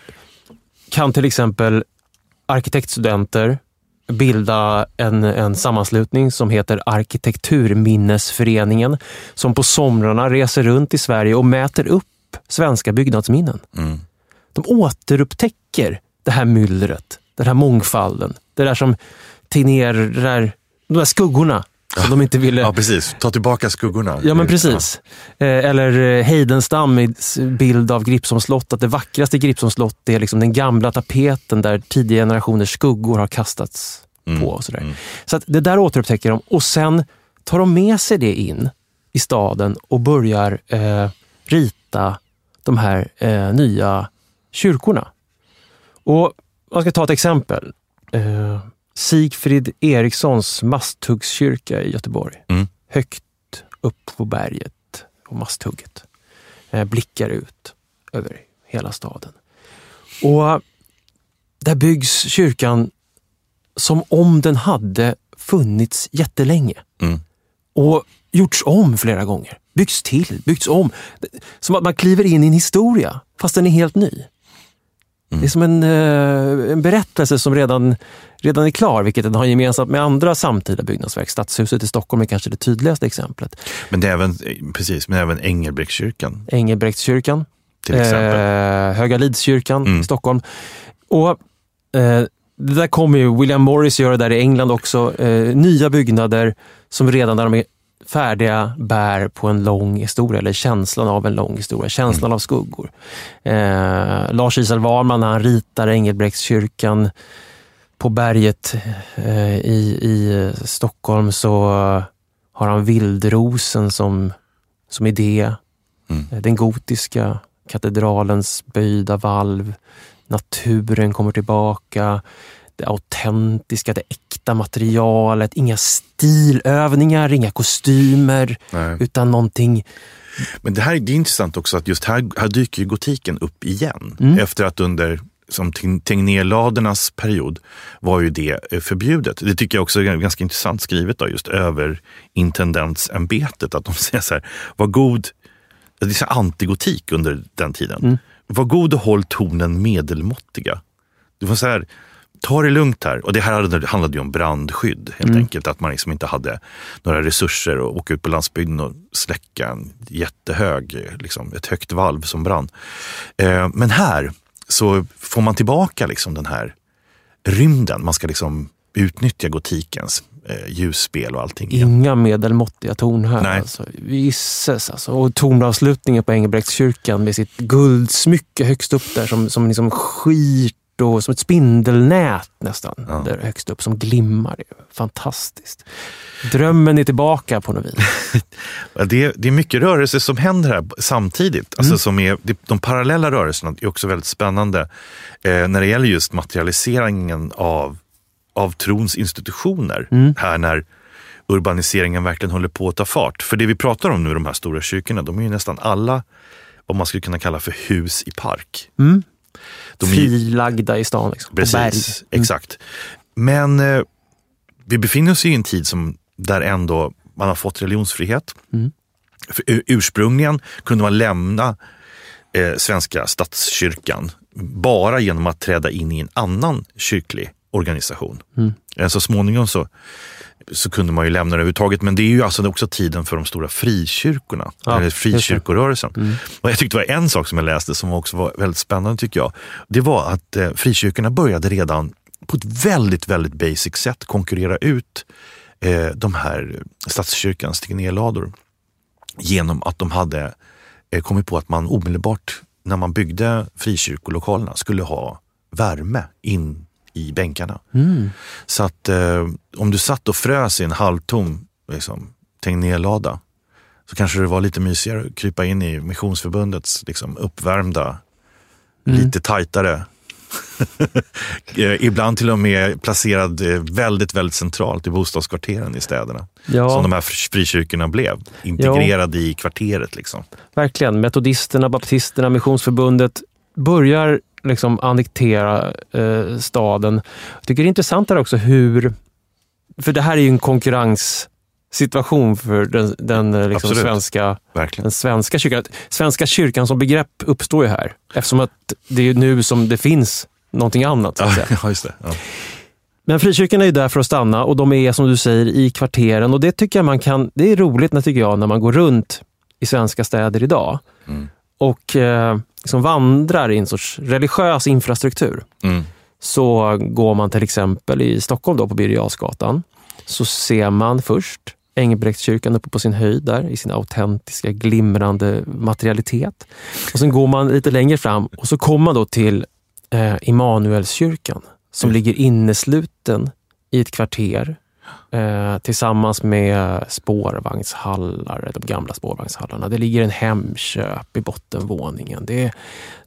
Speaker 1: kan till exempel arkitektstudenter bilda en, en sammanslutning som heter Arkitekturminnesföreningen som på somrarna reser runt i Sverige och mäter upp svenska byggnadsminnen.
Speaker 2: Mm.
Speaker 1: De återupptäcker det här myllret, den här mångfalden, det där som Där, de där skuggorna som de inte ville
Speaker 2: Ja, precis. Ta tillbaka skuggorna.
Speaker 1: Ja, men precis. Eh, Eller eh, Heidenstam i bild av Gripsholms slott, att det vackraste Gripsholms slott är liksom den gamla tapeten där tidiga generationers skuggor har kastats
Speaker 2: Mm,
Speaker 1: på. Och sådär. Så att det där återupptäcker de och sen tar de med sig det in i staden och börjar eh, rita de här eh, nya kyrkorna. Och Man ska ta ett exempel. Eh, Sigfrid Erikssons Masthuggskyrka i Göteborg.
Speaker 2: Mm.
Speaker 1: Högt upp på berget och masthugget. Eh, blickar ut över hela staden. Och där byggs kyrkan som om den hade funnits jättelänge.
Speaker 2: Mm.
Speaker 1: Och gjorts om flera gånger. Byggts till, byggts om. Som att man kliver in i en historia, fast den är helt ny. Det är som en, eh, en berättelse som redan, redan är klar, vilket den har gemensamt med andra samtida byggnadsverk. Stadshuset i Stockholm är kanske det tydligaste exemplet.
Speaker 2: Men det är även, precis, men även Engelbrektskyrkan
Speaker 1: Engelbrektskyrkan,
Speaker 2: till exempel.
Speaker 1: eh, Höga Lidskyrkan
Speaker 2: Mm.
Speaker 1: i Stockholm. Och eh, Det där kommer ju William Morris göra där i England också. Eh, nya byggnader som redan när de är färdiga bär på en lång historia, eller känslan av en lång historia, känslan av skuggor. Eh, Lars Isel Warman, när han ritar Engelbrektskyrkan på berget eh, i, i Stockholm så har han vildrosen som, som idé.
Speaker 2: Mm.
Speaker 1: Eh, Den gotiska katedralens böjda valv. Naturen kommer tillbaka. Det autentiska, det äkta materialet. Inga stilövningar, inga kostymer.
Speaker 2: Nej.
Speaker 1: Utan någonting...
Speaker 2: Men det här det är intressant också att just här, här dyker gotiken upp igen.
Speaker 1: Mm.
Speaker 2: Efter att under som Teg- Tegnérladernas period var ju det eh, förbjudet. Det tycker jag också är ganska intressant skrivet då, just över intendentsämbetet. Att de säger så här, var god, det är så antigotik under den tiden.
Speaker 1: Mm.
Speaker 2: Var god och håll tonen medelmåttiga. Det var så här, ta det lugnt här. Och det här handlade ju om brandskydd helt
Speaker 1: Mm.
Speaker 2: enkelt. Att man liksom inte hade några resurser att åka ut på landsbygden och släcka en jättehög, eh, liksom, ett högt valv som brann. Eh, men här så får man tillbaka liksom den här rymden. Man ska liksom utnyttja gotikens eh, ljusspel och allting. igen.
Speaker 1: Inga medelmåttiga ton här.
Speaker 2: Nej.
Speaker 1: Alltså, gisses alltså. Och tonavslutningen på Engelbrektskyrkan med sitt guldsmycke högst upp där som, som liksom skirt och som ett spindelnät nästan.
Speaker 2: Ja.
Speaker 1: Där högst upp som glimmar. Är fantastiskt. Drömmen är tillbaka på något vis.
Speaker 2: Det, det är mycket rörelser som händer här samtidigt. Alltså
Speaker 1: Mm.
Speaker 2: som är, de parallella rörelserna är också väldigt spännande eh, när det gäller just materialiseringen av, av trons institutioner.
Speaker 1: Mm.
Speaker 2: Här när urbaniseringen verkligen håller på att ta fart. För det vi pratar om nu, de här stora kyrkorna, de är ju nästan alla vad man skulle kunna kalla för hus i park.
Speaker 1: Mm.
Speaker 2: De
Speaker 1: Frilagda i stan. Liksom.
Speaker 2: Precis, exakt. Men eh, vi befinner oss i en tid som, där ändå man har fått religionsfrihet.
Speaker 1: Mm.
Speaker 2: Ursprungligen kunde man lämna eh, svenska statskyrkan bara genom att träda in i en annan kyrklig organisation. Mm. Så småningom så, så kunde man ju lämna det överhuvudtaget. Men det är ju alltså också tiden för de stora frikyrkorna,
Speaker 1: Ja,
Speaker 2: eller frikyrkorörelsen. Och jag tyckte det var en sak som jag läste som också var väldigt spännande tycker jag. Det var att eh, frikyrkorna började redan på ett väldigt, väldigt basic sätt konkurrera ut eh, de här statskyrkans Tegnérlador genom att de hade eh, kommit på att man omedelbart när man byggde frikyrkolokalerna skulle ha värme in i bänkarna. Så att eh, om du satt och frös i en halvtom liksom, Tegnérlada så kanske det var lite mysigare att krypa in i Missionsförbundets liksom, uppvärmda, lite tajtare Eh, Ibland till och med placerad eh, väldigt, väldigt centralt i bostadskvarteren i städerna.
Speaker 1: Ja.
Speaker 2: Som de här frikyrkorna blev. Integrerade i kvarteret. Liksom.
Speaker 1: Verkligen. Metodisterna, baptisterna, Missionsförbundet börjar liksom annektera eh, staden. Jag tycker det är intressant där också hur... För det här är ju en konkurrenssituation för den, den eh, liksom svenska
Speaker 2: Verkligen.
Speaker 1: den svenska kyrkan. Svenska kyrkan som begrepp uppstår ju här eftersom att det är nu som det finns någonting annat. Säga.
Speaker 2: Ja, just det. Ja.
Speaker 1: Men frikyrkorna är ju där för att stanna och de är som du säger i kvarteren och det tycker jag man kan, det är roligt när, tycker jag när man går runt i svenska städer idag
Speaker 2: Mm.
Speaker 1: Och eh, liksom vandrar i en sorts religiös infrastruktur.
Speaker 2: Mm.
Speaker 1: Så går man till exempel i Stockholm då på Birger så ser man först Engelbrektskyrkan uppe på sin höjd där i sin autentiska glimrande materialitet. Och sen går man lite längre fram och så kommer man då till eh, Immanuelskyrkan som ligger innesluten i ett kvarter eh, tillsammans med spårvagnshallar, de gamla spårvagnshallarna. Det ligger en Hemköp i bottenvåningen. Det är,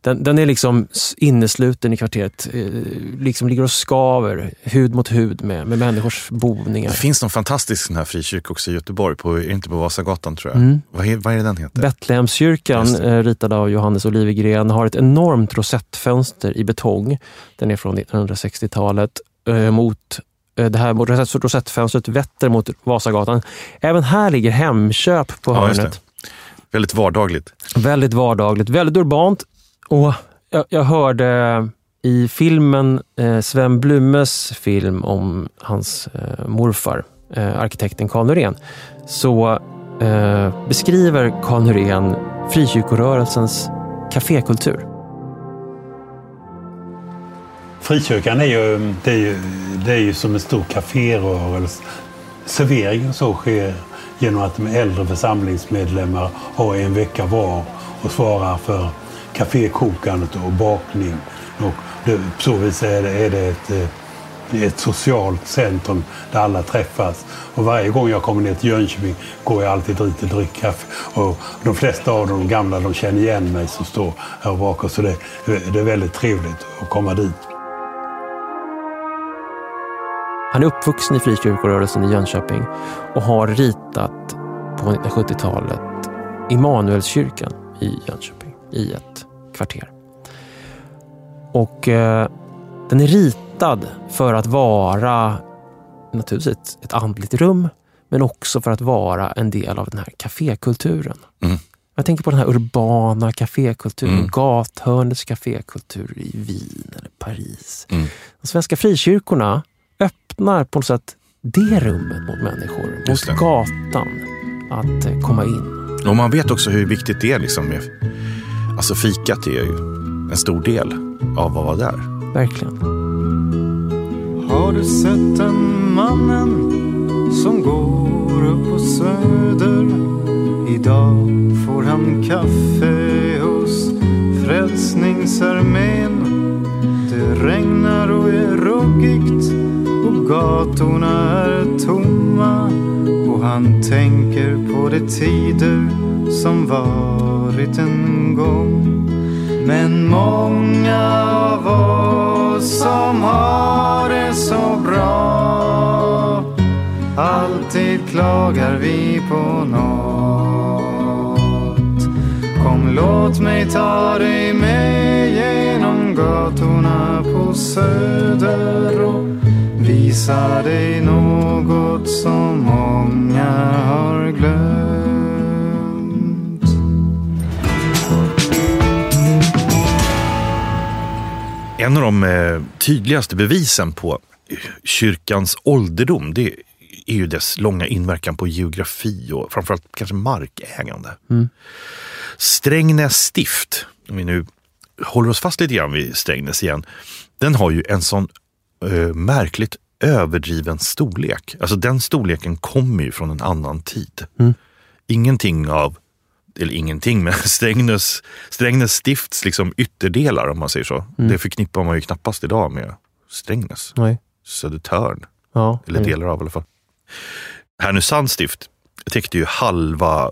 Speaker 1: den, den är liksom innesluten i kvarteret, eh, liksom ligger och skaver hud mot hud med, med människors boningar.
Speaker 2: Det finns någon fantastisk sån här frikyrka också i Göteborg, på, är det inte på Vasagatan tror jag.
Speaker 1: Mm.
Speaker 2: Vad, är, vad är den heter?
Speaker 1: Betlehemskyrkan, eh, ritad av Johannes Olivegren, har ett enormt rosettfönster i betong. Den är från 1960-talet. Eh, mot det här rosett- rosettfönstret vetter mot Vasagatan. Även här ligger Hemköp på
Speaker 2: Ja,
Speaker 1: hörnet.
Speaker 2: Väldigt vardagligt.
Speaker 1: Väldigt vardagligt, väldigt urbant. Och jag, jag hörde i filmen, eh, Sven Blumes film om hans eh, morfar, eh, arkitekten Karl Norén, så eh, beskriver Karl Norén frikyrkorörelsens kafékultur.
Speaker 3: Frikyrkan är ju, det är ju, det är ju som en stor kaférörelse. Serveringen och så sker genom att de äldre församlingsmedlemmar har en vecka var och svarar för kafékokandet och bakning. Och det, på så vis är det, är det ett, eh, ett socialt centrum där alla träffas. Och varje gång jag kommer ner till Jönköping går jag alltid dit och dricker kaffe. Och de flesta av de gamla de känner igen mig som står här bakom. Så det, det är väldigt trevligt att komma dit.
Speaker 1: Han är uppvuxen i frikyrkorörelsen i Jönköping och har ritat på 1970-talet Immanuelskyrkan i Jönköping i ett kvarter. Och eh, den är ritad för att vara naturligtvis ett andligt rum men också för att vara en del av den här kafékulturen.
Speaker 2: Mm.
Speaker 1: Jag tänker på den här urbana kafékulturen,
Speaker 2: Mm.
Speaker 1: gathörnets kafékultur i Wien eller Paris.
Speaker 2: Mm.
Speaker 1: De svenska frikyrkorna öppnar på något sätt det rummet mot människor, mot gatan, att eh, komma in.
Speaker 2: Och man vet också hur viktigt det är. Liksom med, alltså fikat är ju en stor del av att vara där.
Speaker 1: Verkligen.
Speaker 4: Har du sett den mannen som går upp på Söder? Idag får han kaffe hos Frälsningsarmén. Det regnar och är ruggigt gatorna är tomma. Och han tänker på de tider som varit en gång. Men många av oss som har det så bra Alltid klagar vi på något Kom låt mig ta dig med genom gatorna på Söder och visa dig något som många har glömt
Speaker 2: En av de eh, tydligaste bevisen på kyrkans ålderdom, det är ju dess långa inverkan på geografi och framförallt kanske markägande. Strängnäs stift, om vi nu håller oss fast lite grann vid Strängnäs igen, den har ju en sån eh, märkligt överdriven storlek. Alltså den storleken kommer ju från en annan tid. Ingenting av, eller ingenting, men Strängnäs, Strängnäs stifts liksom ytterdelar om man säger så. Det förknippar man ju knappast idag med Strängnäs.
Speaker 1: Nej.
Speaker 2: Södertörn,
Speaker 1: Ja.
Speaker 2: eller delar av i alla fall. Härnösands stift täckte ju halva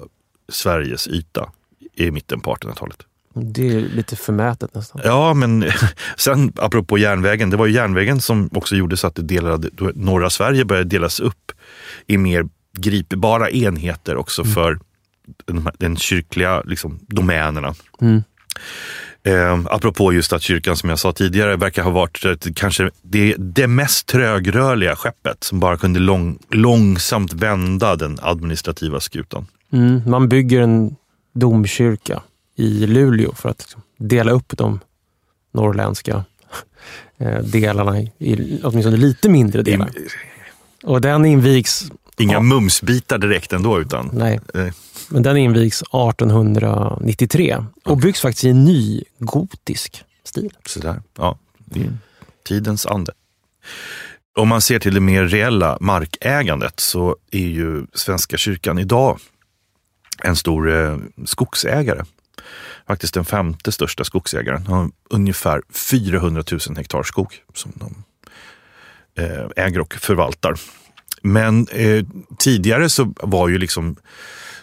Speaker 2: Sveriges yta i mitten på 1800-talet.
Speaker 1: Det är lite förmätet nästan.
Speaker 2: Ja, men sen apropå järnvägen, det var ju järnvägen som också gjorde så att det delade, norra Sverige började delas upp i mer gripbara enheter också för den, den kyrkliga liksom, domänerna.
Speaker 1: Mm.
Speaker 2: Eh, apropå just att kyrkan, som jag sa tidigare, verkar ha varit kanske det, det mest trögrörliga skeppet som bara kunde lång, långsamt vända den administrativa skutan.
Speaker 1: Mm. Man bygger en domkyrka i Luleå för att liksom dela upp de norrländska eh, delarna i, åtminstone lite mindre delar. Och den invigs,
Speaker 2: Inga
Speaker 1: Ja.
Speaker 2: mumsbitar direkt ändå, utan
Speaker 1: nej,
Speaker 2: eh,
Speaker 1: men den invigs 1893 och byggs faktiskt i en ny gotisk stil.
Speaker 2: Sådär. Ja, är tidens ande. Om man ser till det mer reella markägandet så är ju Svenska kyrkan idag en stor eh, skogsägare. Faktiskt den femte största skogsägaren. Har ungefär 400 000 hektar skog som de eh, äger och förvaltar. Men eh, tidigare så var ju liksom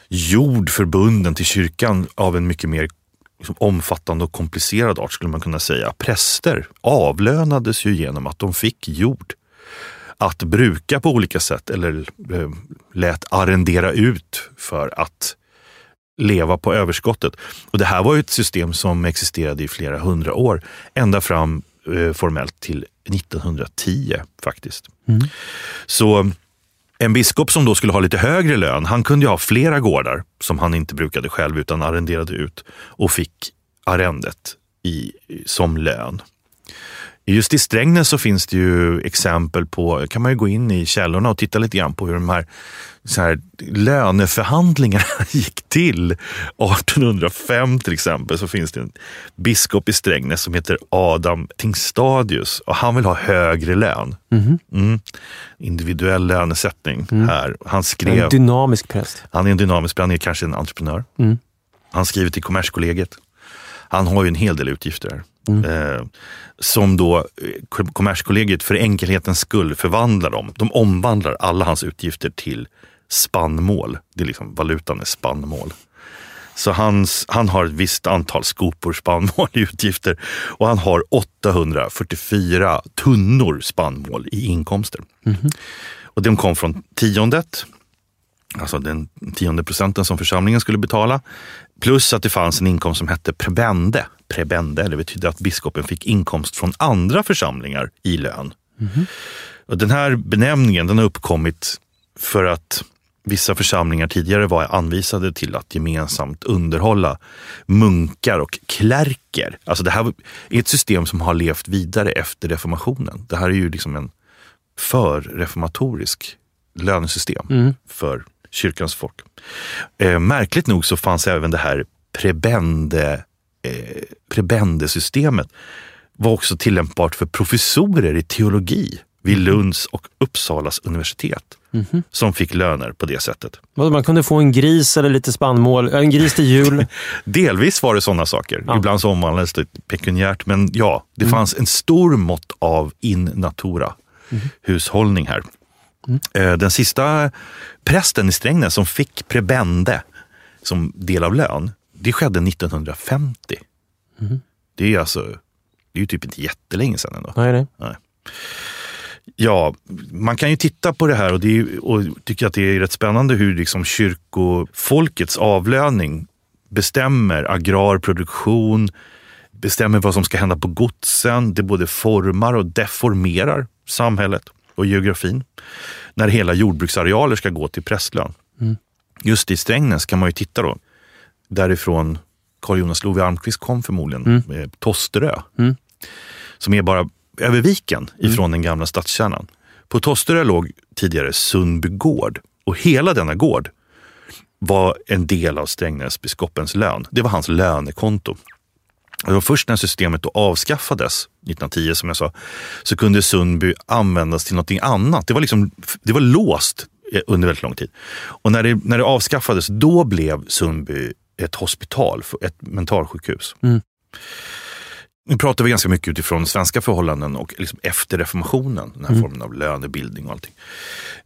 Speaker 2: jord förbunden till kyrkan av en mycket mer liksom, omfattande och komplicerad art skulle man kunna säga. Präster avlönades ju genom att de fick jord att bruka på olika sätt eller eh, lät arrendera ut för att leva på överskottet. Och det här var ett system som existerade i flera hundra år, ända fram eh, formellt till 1910 faktiskt. Så en biskop som då skulle ha lite högre lön, han kunde ha flera gårdar som han inte brukade själv utan arrenderade ut och fick arrendet i, som lön. Just i Strängnäs så finns det ju exempel på, kan man ju gå in i källorna och titta lite grann på hur de här, så här löneförhandlingarna gick till. 1805 till exempel så finns det en biskop i Strängnäs som heter Adam Tingstadius och han vill ha högre lön. Mm. Individuell lönesättning här. Han skrev...
Speaker 1: En dynamisk präst.
Speaker 2: Han är en dynamisk, han är kanske en entreprenör.
Speaker 1: Mm.
Speaker 2: Han skriver till Kommerskollegiet. Han har ju en hel del utgifter här. Eh, som då eh, Kommerskollegiet för enkelhetens skull förvandlar dem. De omvandlar alla hans utgifter till spannmål. Det är liksom valutan är spannmål. Så hans, han har ett visst antal skopor spannmål i utgifter och han har 844 tunnor spannmål i inkomster. Och de kom från tiondet, alltså den tionde procenten som församlingen skulle betala. Plus att det fanns en inkomst som hette prebende. Prebende, det betyder att biskopen fick inkomst från andra församlingar i lön. Och den här benämningen den har uppkommit för att vissa församlingar tidigare var anvisade till att gemensamt underhålla munkar och klärker. Alltså det här är ett system som har levt vidare efter reformationen. Det här är ju liksom en förreformatorisk lönesystem för kyrkans folk. Eh, märkligt nog så fanns även det här prebende, eh, prebendesystemet var också tillämpbart för professorer i teologi vid Lunds och Uppsalas universitet som fick löner på det sättet.
Speaker 1: Man kunde få en gris eller lite spannmål, en gris till jul.
Speaker 2: Delvis var det sådana saker.
Speaker 1: Ja.
Speaker 2: Ibland så omvandlades det pekuniärt. Men ja, det fanns en stor mått av in natura hushållning här. Eh, Den sista prästen i Strängnäs som fick prebende som del av lön, det skedde 1950. Det är alltså, det är ju typ inte jättelänge sedan ändå.
Speaker 1: Nej, nej.
Speaker 2: Ja, man kan ju titta på det här och, det är, och tycka att det är rätt spännande hur liksom kyrkofolkets avlöning bestämmer agrarproduktion, bestämmer vad som ska hända på godsen. Det både formar och deformerar samhället och geografin. När hela jordbruksarealer ska gå till prästlön. Just i Strängnäs kan man ju titta då, därifrån Carl Jonas Love Almqvist kom förmodligen, med Tosterö. som är bara över viken ifrån den gamla stadskärnan. På Tosterö låg tidigare Sundby gård och hela denna gård var en del av Strängnäsbiskopens lön. Det var hans lönekonto. Det var först när systemet då avskaffades 1910 som jag sa, så kunde Sundby användas till någonting annat. Det var, liksom, det var låst eh, under väldigt lång tid. Och när det, när det avskaffades, då blev Sundby ett hospital, ett mentalsjukhus.
Speaker 1: Mm.
Speaker 2: Nu pratar vi ganska mycket utifrån svenska förhållanden och liksom efter reformationen, den här formen av lönebildning och allting.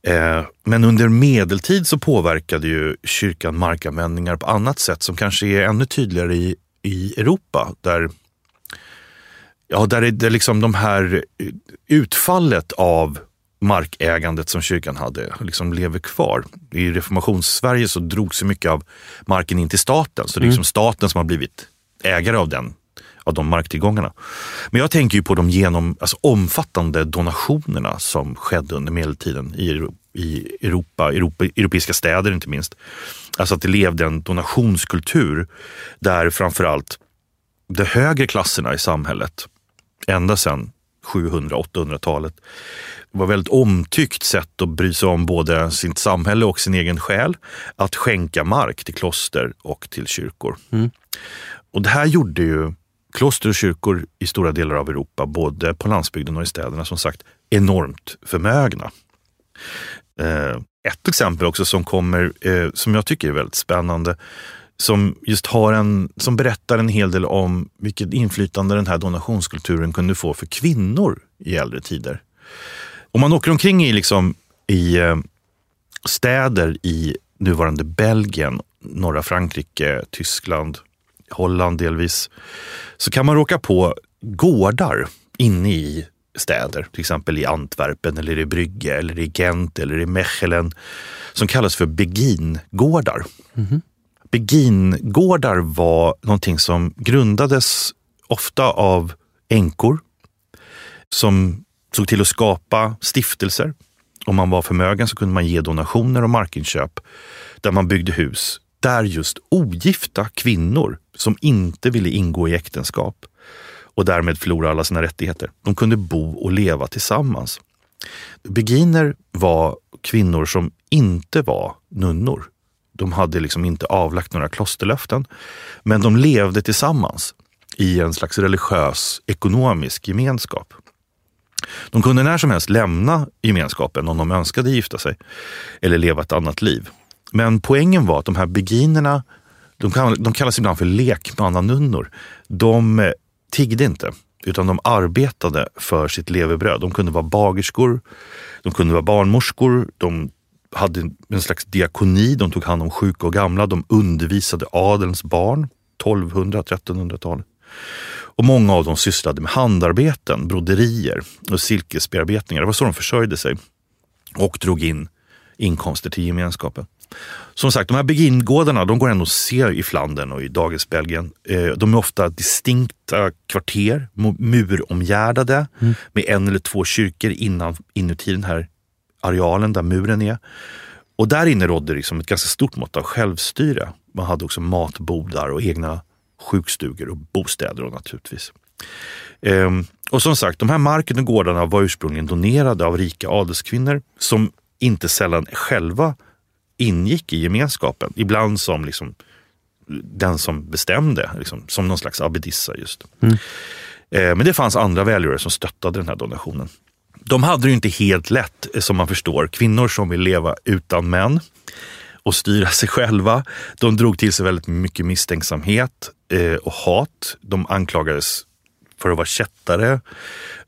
Speaker 2: Eh, men under medeltid så påverkade ju kyrkan markanvändningar på annat sätt som kanske är ännu tydligare i, i Europa. Där, ja, där är det liksom de här utfallet av markägandet som kyrkan hade liksom lever kvar. I reformations-Sverige så drog sig mycket av marken in till staten. Så det är liksom staten som har blivit ägare av den av de marktillgångarna. Men jag tänker ju på de genom, alltså omfattande donationerna som skedde under medeltiden i, i Europa, Europa, europeiska städer inte minst. Alltså att det levde en donationskultur där framförallt de högre klasserna i samhället, ända sedan 700-800-talet, var väldigt omtyckt sätt att bry sig om både sitt samhälle och sin egen själ. Att skänka mark till kloster och till kyrkor. Och det här gjorde ju kloster och kyrkor i stora delar av Europa, både på landsbygden och i städerna, som sagt enormt förmögna. Eh, ett exempel också som kommer, eh, som jag tycker är väldigt spännande, som just har en, som berättar en hel del om vilket inflytande den här donationskulturen kunde få för kvinnor i äldre tider. Om man åker omkring i, liksom, i eh, städer i nuvarande Belgien, norra Frankrike, Tyskland, Holland delvis, så kan man råka på gårdar inne i städer, till exempel i Antwerpen eller i Brygge eller i Gent eller i Mechelen, som kallas för begingårdar. Mhm. Begingårdar var någonting som grundades ofta av änkor som såg till att skapa stiftelser. Om man var förmögen så kunde man ge donationer och markinköp där man byggde hus där just ogifta kvinnor som inte ville ingå i äktenskap och därmed förlora alla sina rättigheter, de kunde bo och leva tillsammans. Beginer var kvinnor som inte var nunnor. De hade liksom inte avlagt några klosterlöften, men de levde tillsammans i en slags religiös ekonomisk gemenskap. De kunde när som helst lämna gemenskapen om de önskade gifta sig eller leva ett annat liv. Men poängen var att de här beginerna, de, kall- de kallas ibland för lekmannanunnor, de eh, tiggde inte utan de arbetade för sitt levebröd. De kunde vara bagerskor, de kunde vara barnmorskor, de hade en slags diakoni, de tog hand om sjuka och gamla, de undervisade adelns barn, 1200-1300-talet. Och många av dem sysslade med handarbeten, broderier och silkesbearbetningar. Det var så de försörjde sig och drog in inkomster till gemenskapen. Som sagt, de här begingårdarna de går ändå att se i Flandern och i dagens Belgien. Eh, De är ofta distinkta kvarter, muromgärdade med en eller två kyrkor innan, inuti den här arealen där muren är. Och där inne rådde liksom ett ganska stort mått av självstyre. Man hade också matbodar och egna sjukstugor och bostäder och naturligtvis. Ehm, och som sagt, de här marken och gårdarna var ursprungligen donerade av rika adelskvinnor som inte sällan själva ingick i gemenskapen. Ibland som liksom den som bestämde, liksom, som någon slags abbedissa just. Eh, men det fanns andra välgörare som stöttade den här donationen. De hade det ju inte helt lätt, eh, som man förstår. Kvinnor som vill leva utan män och styra sig själva. De drog till sig väldigt mycket misstänksamhet eh, och hat. De anklagades för att vara kättare,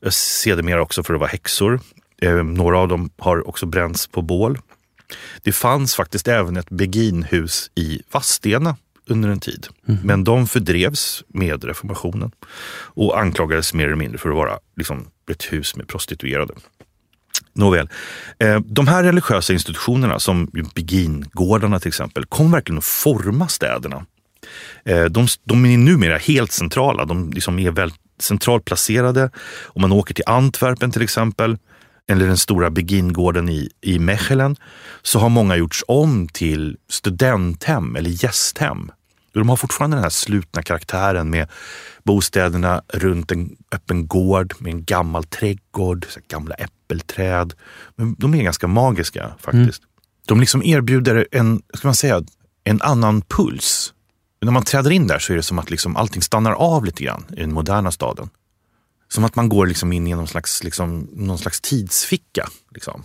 Speaker 2: eh, sedermera också för att vara häxor. Några av dem har också bränts på bål. Det fanns faktiskt även ett beginhus i Vadstena under en tid. Men de fördrevs med reformationen och anklagades mer eller mindre för att vara liksom, ett hus med prostituerade. Nåväl, eh, de här religiösa institutionerna som Begingårdarna till exempel kom verkligen att forma städerna. Eh, de, de är numera helt centrala, de liksom är väldigt centralt placerade. Om man åker till Antwerpen till exempel, eller den stora Begingården i, i Mechelen, så har många gjorts om till studenthem eller gästhem. De har fortfarande den här slutna karaktären med bostäderna runt en öppen gård med en gammal trädgård, gamla äppelträd. Men de är ganska magiska faktiskt. De liksom erbjuder en, ska man säga, en annan puls. När man träder in där så är det som att liksom allting stannar av lite grann i den moderna staden. Som att man går liksom in i någon slags, liksom, någon slags tidsficka. Liksom.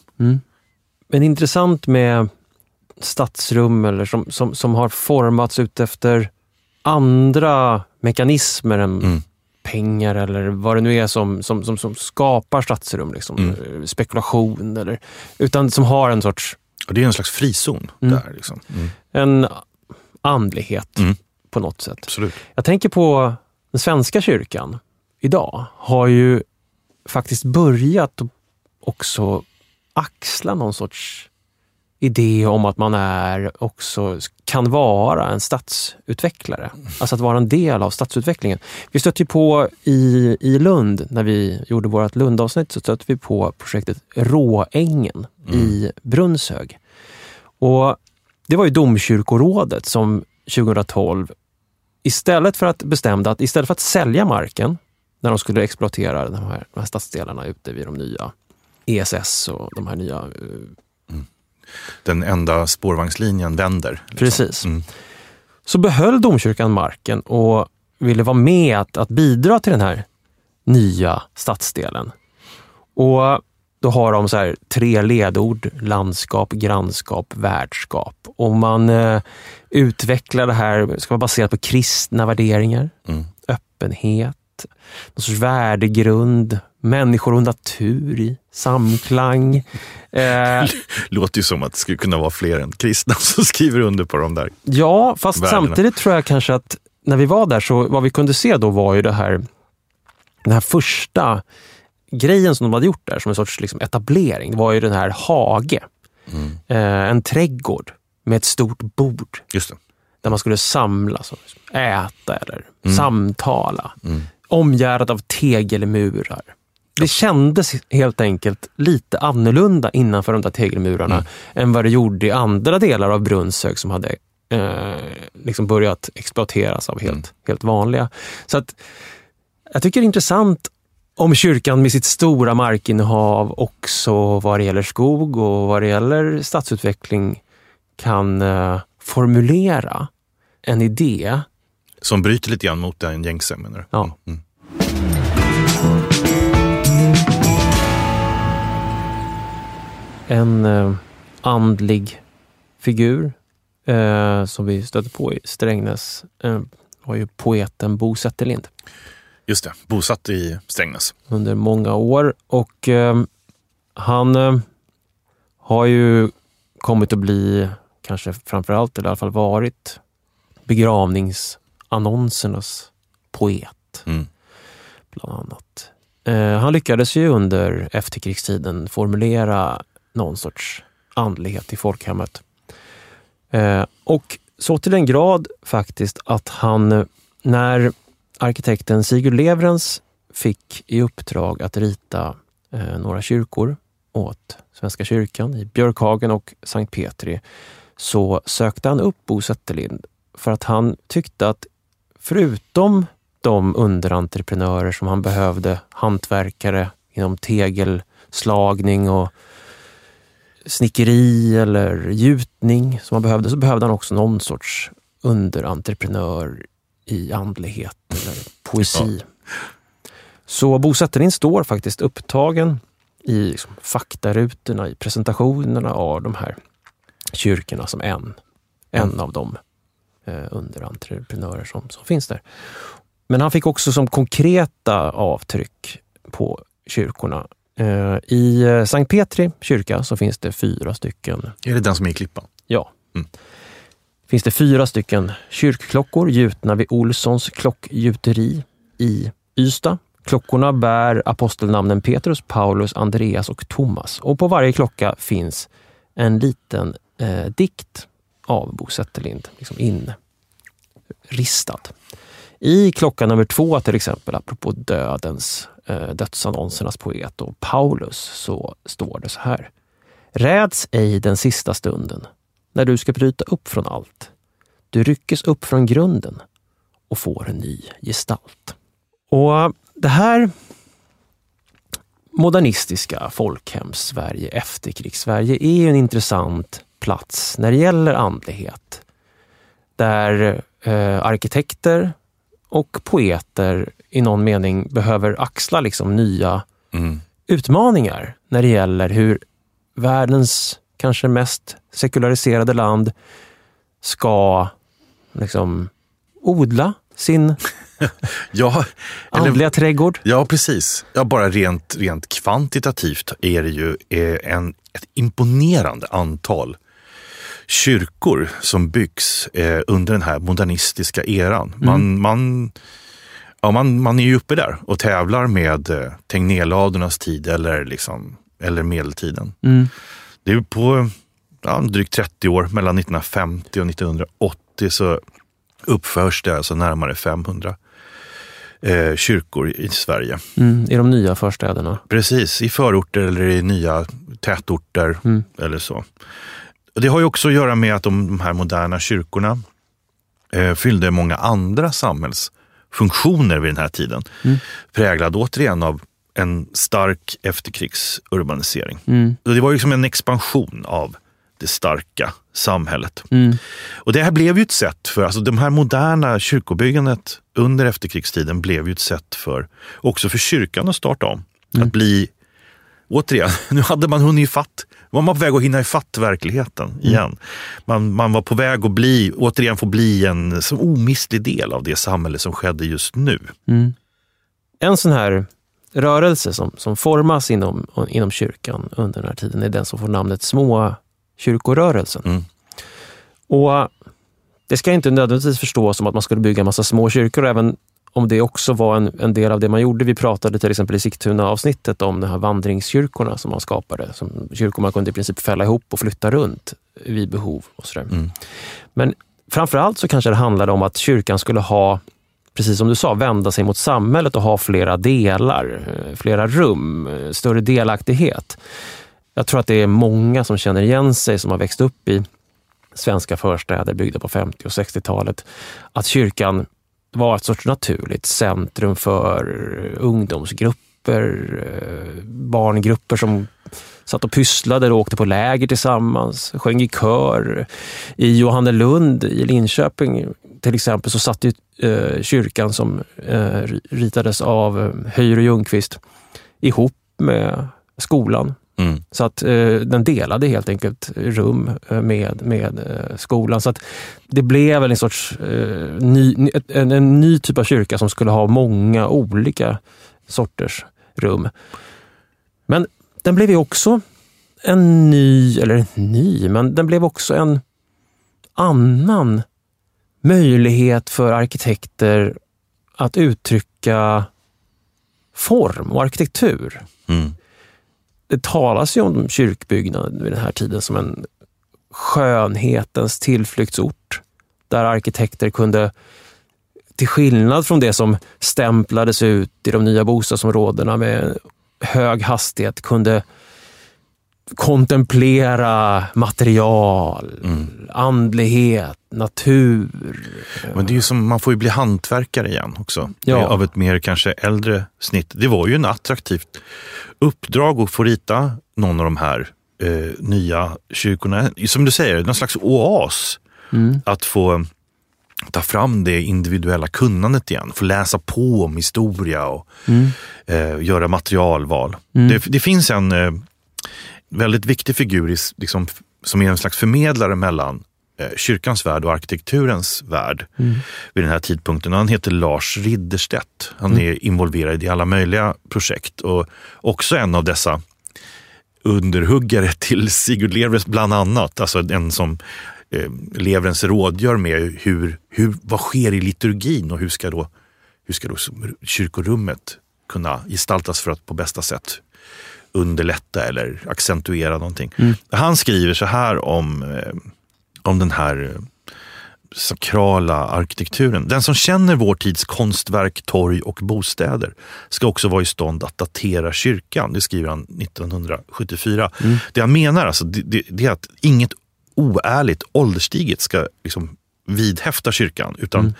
Speaker 1: Men intressant med stadsrum eller som, som, som har formats utefter andra mekanismer än
Speaker 2: Mm.
Speaker 1: pengar eller vad det nu är som, som, som, som skapar stadsrum. Liksom.
Speaker 2: Mm.
Speaker 1: Spekulation eller... Utan som har en sorts
Speaker 2: Och det är en slags frizon
Speaker 1: Mm.
Speaker 2: där. Liksom. Mm.
Speaker 1: en andlighet
Speaker 2: Mm.
Speaker 1: på något sätt.
Speaker 2: Absolut.
Speaker 1: Jag tänker på den svenska kyrkan idag har ju faktiskt börjat också axla någon sorts idé om att man är också kan vara en stadsutvecklare. Alltså att vara en del av stadsutvecklingen. Vi stötte ju på i, i Lund, när vi gjorde vårt Lundavsnitt, så stötte vi på projektet Råängen i Brunnshög. Och det var ju domkyrkorådet som 2012 istället för att bestämde att istället för att sälja marken när de skulle exploatera de här, de här stadsdelarna ute vid de nya ESS och de här nya... eh,
Speaker 2: Den enda spårvagnslinjen vänder. Liksom.
Speaker 1: Precis.
Speaker 2: Mm.
Speaker 1: Så behöll domkyrkan marken och ville vara med att, att bidra till den här nya stadsdelen. Och då har de så här tre ledord, landskap, grannskap, värdskap. Och man eh, utvecklar det här, ska vara baserat på kristna värderingar,
Speaker 2: Mm.
Speaker 1: öppenhet, någon sorts värdegrund, människor och natur i samklang. Eh,
Speaker 2: Låter ju som att det skulle kunna vara fler än kristna som skriver under på de där.
Speaker 1: Ja, fast
Speaker 2: värdena.
Speaker 1: samtidigt tror jag kanske att när vi var där så vad vi kunde se då var ju det här, den här första grejen som de hade gjort där som en sorts liksom etablering. Var ju den här hage.
Speaker 2: Mm.
Speaker 1: Eh, en trädgård med ett stort bord
Speaker 2: Just det.
Speaker 1: där man skulle samlas och äta eller
Speaker 2: Mm.
Speaker 1: samtala.
Speaker 2: Mm.
Speaker 1: Omgärdat av tegelmurar. Det kändes helt enkelt lite annorlunda innanför de där tegelmurarna
Speaker 2: Mm.
Speaker 1: än vad det gjorde i andra delar av Brunnshög som hade eh, liksom börjat exploateras av helt,
Speaker 2: Mm.
Speaker 1: helt vanliga. Så att jag tycker det är intressant om kyrkan med sitt stora markinnehav också vad det gäller skog och vad det gäller stadsutveckling kan eh, formulera en idé.
Speaker 2: Som bryter lite grann mot den gängse menar du?
Speaker 1: Ja.
Speaker 2: Mm.
Speaker 1: En eh, andlig figur eh, som vi stötte på i Strängnäs eh, var ju poeten Bo Zetterlind
Speaker 2: Just det, bosatt i Strängnäs.
Speaker 1: under många år. Och eh, han eh, har ju kommit att bli, kanske framförallt, eller i alla fall varit, begravningsannonsernas poet.
Speaker 2: Mm.
Speaker 1: bland annat. Eh, han lyckades ju under efterkrigstiden formulera någon sorts andlighet i folkhemmet. Eh, och så till den grad faktiskt att han, eh, när arkitekten Sigurd Levrens fick i uppdrag att rita eh, några kyrkor åt Svenska kyrkan i Björkhagen och Sankt Petri, så sökte han upp Bo Zetterlind för att han tyckte att förutom de underentreprenörer som han behövde, hantverkare inom tegelslagning och snickeri eller gjutning som han behövde, så behövde han också någon sorts underentreprenör i andlighet eller poesi. Så Bo Zetterlind står faktiskt upptagen i liksom faktarutorna, i presentationerna av de här kyrkorna som en, en av de eh, underentreprenörer som, som finns där. Men han fick också som konkreta avtryck på kyrkorna. Eh, I eh, Sankt Petri kyrka så finns det fyra stycken
Speaker 2: Är det den som är i Klippan?
Speaker 1: Ja.
Speaker 2: Mm.
Speaker 1: Finns det fyra stycken kyrkklockor gjutna vid Olssons klockgjuteri i Ystad. Klockorna bär apostelnamnen Petrus, Paulus, Andreas och Thomas. Och på varje klocka finns en liten eh, dikt av Bo Zetterlind liksom inristad. I klocka nummer två till exempel, apropå dödens, eh, dödsannonsernas poet och Paulus, så står det så här. Räds ej den sista stunden, när du ska bryta upp från allt. Du ryckes upp från grunden och får en ny gestalt. Och eh, det här modernistiska folkhems-Sverige, efterkrigs-Sverige, är en intressant plats när det gäller andlighet. Där eh, arkitekter och poeter i någon mening behöver axla liksom nya
Speaker 2: Mm.
Speaker 1: utmaningar när det gäller hur världens kanske mest sekulariserade land ska liksom odla sin
Speaker 2: Ja, eller,
Speaker 1: andliga trädgård.
Speaker 2: ja, precis. Ja, bara rent, rent kvantitativt är det ju eh, en, ett imponerande antal kyrkor som byggs eh, under den här modernistiska eran. Man, man, ja, man, man är ju uppe där och tävlar med eh, Tegnérladornas tid eller, liksom, eller medeltiden.
Speaker 1: Mm.
Speaker 2: Det är på ja, drygt 30 år, mellan 1950 och 1980, så uppförs det alltså närmare 500 eh, kyrkor i Sverige.
Speaker 1: Mm, I de nya förstäderna.
Speaker 2: Precis, i förorter eller i nya tätorter
Speaker 1: Mm.
Speaker 2: eller så. Och Det har ju också att göra med att de, de här moderna kyrkorna eh, fyllde många andra samhällsfunktioner vid den här tiden.
Speaker 1: Mm.
Speaker 2: Präglad återigen av en stark efterkrigsurbanisering.
Speaker 1: Mm.
Speaker 2: Och Det var ju som en expansion av det starka samhället.
Speaker 1: Mm.
Speaker 2: Och det här blev ju ett sätt för, alltså de här moderna kyrkobyggandet under efterkrigstiden blev ju ett sätt för, också för kyrkan att starta om. Att bli, återigen, nu hade man hunnit ifatt, var man på väg att hinna ifatt verkligheten igen. Man, man var på väg att bli, återigen få bli en så omistlig del av det samhälle som skedde just nu.
Speaker 1: Mm. En sån här rörelse som, som formas inom, inom kyrkan under den här tiden är den som får namnet små kyrkorörelsen.
Speaker 2: Mm.
Speaker 1: Och Det ska inte nödvändigtvis förstås som att man skulle bygga en massa små kyrkor, även om det också var en, en del av det man gjorde. Vi pratade till exempel i Sigtuna-avsnittet om de här vandringskyrkorna som man skapade. Som kyrkor man kunde i princip fälla ihop och flytta runt vid behov. och sådär.
Speaker 2: Mm.
Speaker 1: Men framförallt så kanske det handlade om att kyrkan skulle ha, precis som du sa, vända sig mot samhället och ha flera delar, eh, flera rum, eh, större delaktighet. Jag tror att det är många som känner igen sig som har växt upp i svenska förstäder byggda på 50 och 60-talet. Att kyrkan var ett sorts naturligt centrum för ungdomsgrupper, eh, barngrupper som satt och pysslade och åkte på läger tillsammans, sjöng i kör. I Johannelund i Linköping till exempel så satt ju, eh, kyrkan som eh, ritades av eh, Höjer och Ljungqvist ihop med skolan.
Speaker 2: Mm.
Speaker 1: Så att eh, den delade helt enkelt rum eh, med, med eh, skolan. Så att det blev en sorts eh, ny, ny- en, en ny typ av kyrka som skulle ha många olika sorters rum. Men den blev ju också en ny, eller ny, men den blev också en annan möjlighet för arkitekter att uttrycka form och arkitektur.
Speaker 2: Mm.
Speaker 1: Det talas ju om kyrkbyggnaden vid den här tiden som en skönhetens tillflyktsort. Där arkitekter kunde, till skillnad från det som stämplades ut i de nya bostadsområdena med hög hastighet, kunde kontemplera material, andlighet, natur.
Speaker 2: Men det är som, man får ju bli hantverkare igen också.
Speaker 1: Ja.
Speaker 2: Av ett mer kanske äldre snitt. Det var ju en attraktivt uppdrag att få rita någon av de här eh, nya kyrkorna. Som du säger, någon slags oas. Att få ta fram det individuella kunnandet igen. Få läsa på om historia och eh, göra materialval. Det, det finns en eh, väldigt viktig figur i, liksom, som är en slags förmedlare mellan eh, kyrkans värld och arkitekturens värld vid den här tidpunkten. Han heter Lars Ridderstedt. Han är involverad i alla möjliga projekt och också en av dessa underhuggare till Sigurd Levrens bland annat. Alltså en som eh, Levrens rådgör med hur, hur, vad sker i liturgin och hur ska då, hur ska då kyrkorummet kunna gestaltas för att på bästa sätt underlätta eller accentuera någonting. Han skriver så här om, eh, om den här eh, sakrala arkitekturen. Den som känner vår tids konstverk, torg och bostäder ska också vara i stånd att datera kyrkan. Det skriver han 1974. Det han menar alltså, det, det, det är att inget oärligt ålderstiget ska liksom vidhäfta kyrkan, utan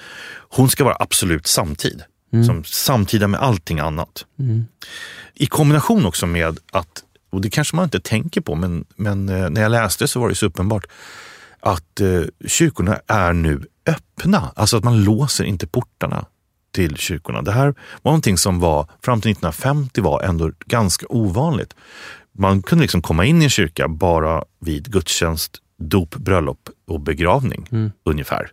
Speaker 2: hon ska vara absolut samtid. Som samtida med allting annat. I kombination också med att, och det kanske man inte tänker på, men, men eh, när jag läste så var det så uppenbart, att eh, kyrkorna är nu öppna. Alltså att man låser inte portarna till kyrkorna. Det här var någonting som var, fram till 1950 var ändå ganska ovanligt. Man kunde liksom komma in i en kyrka bara vid gudstjänst, dop, bröllop och begravning ungefär.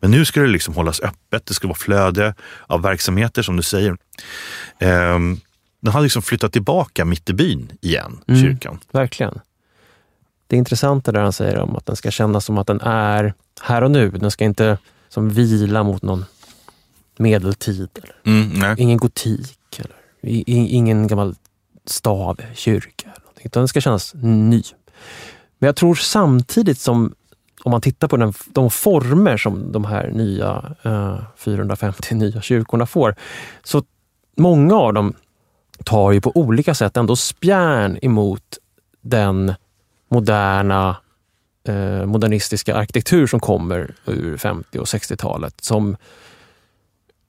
Speaker 2: Men nu ska det liksom hållas öppet, det ska vara flöde av verksamheter som du säger. Ehm, den har liksom flyttat tillbaka mitt i byn igen, kyrkan.
Speaker 1: Verkligen. Det är intressant det där han säger om att den ska kännas som att den är här och nu. Den ska inte som vila mot någon medeltid. Eller
Speaker 2: Mm,
Speaker 1: ingen gotik. Eller ingen gammal stavkyrka. Eller någonting, utan den ska kännas ny. Men jag tror samtidigt som, om man tittar på den, de former som de här nya eh, 450 nya kyrkorna får, så många av dem tar ju på olika sätt ändå spjärn emot den moderna eh, modernistiska arkitektur som kommer ur 50 och 60-talet. Som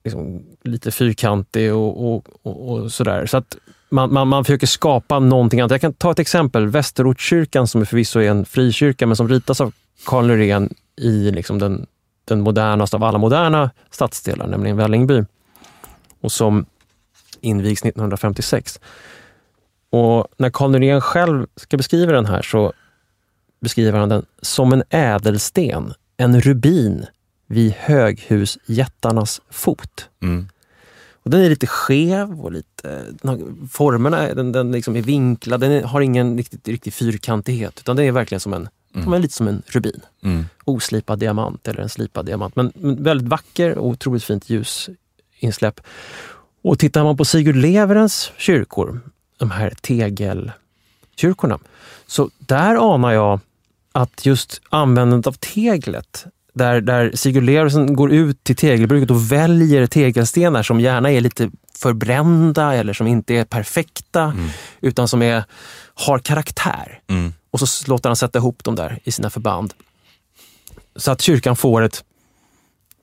Speaker 1: liksom lite fyrkantig och, och, och, och sådär. Så att man, man, man försöker skapa någonting annat. Jag kan ta ett exempel. Västerortskyrkan som förvisso är en frikyrka men som ritas av Karl Norén i liksom den, den modernaste av alla moderna stadsdelar, nämligen Vällingby. Och som invigs 1956. Och när Karl Norén själv ska beskriva den här så beskriver han den som en ädelsten, en rubin vid höghusjättarnas fot.
Speaker 2: Mm.
Speaker 1: Och den är lite skev och lite, har, formerna den, den liksom är vinklad, den är, har ingen riktigt, riktig fyrkantighet utan den är verkligen som en, som en, lite som en rubin.
Speaker 2: Mm.
Speaker 1: Oslipad diamant eller en slipad diamant. Men, men väldigt vacker och otroligt fint ljusinsläpp. Och tittar man på Sigurd Leverens kyrkor, de här tegelkyrkorna, så där anar jag att just användandet av teglet, där, där Sigurd Leversen går ut till tegelbruket och väljer tegelstenar som gärna är lite förbrända eller som inte är perfekta, utan som är, har karaktär.
Speaker 2: Mm.
Speaker 1: Och så låter han sätta ihop dem där i sina förband. Så att kyrkan får ett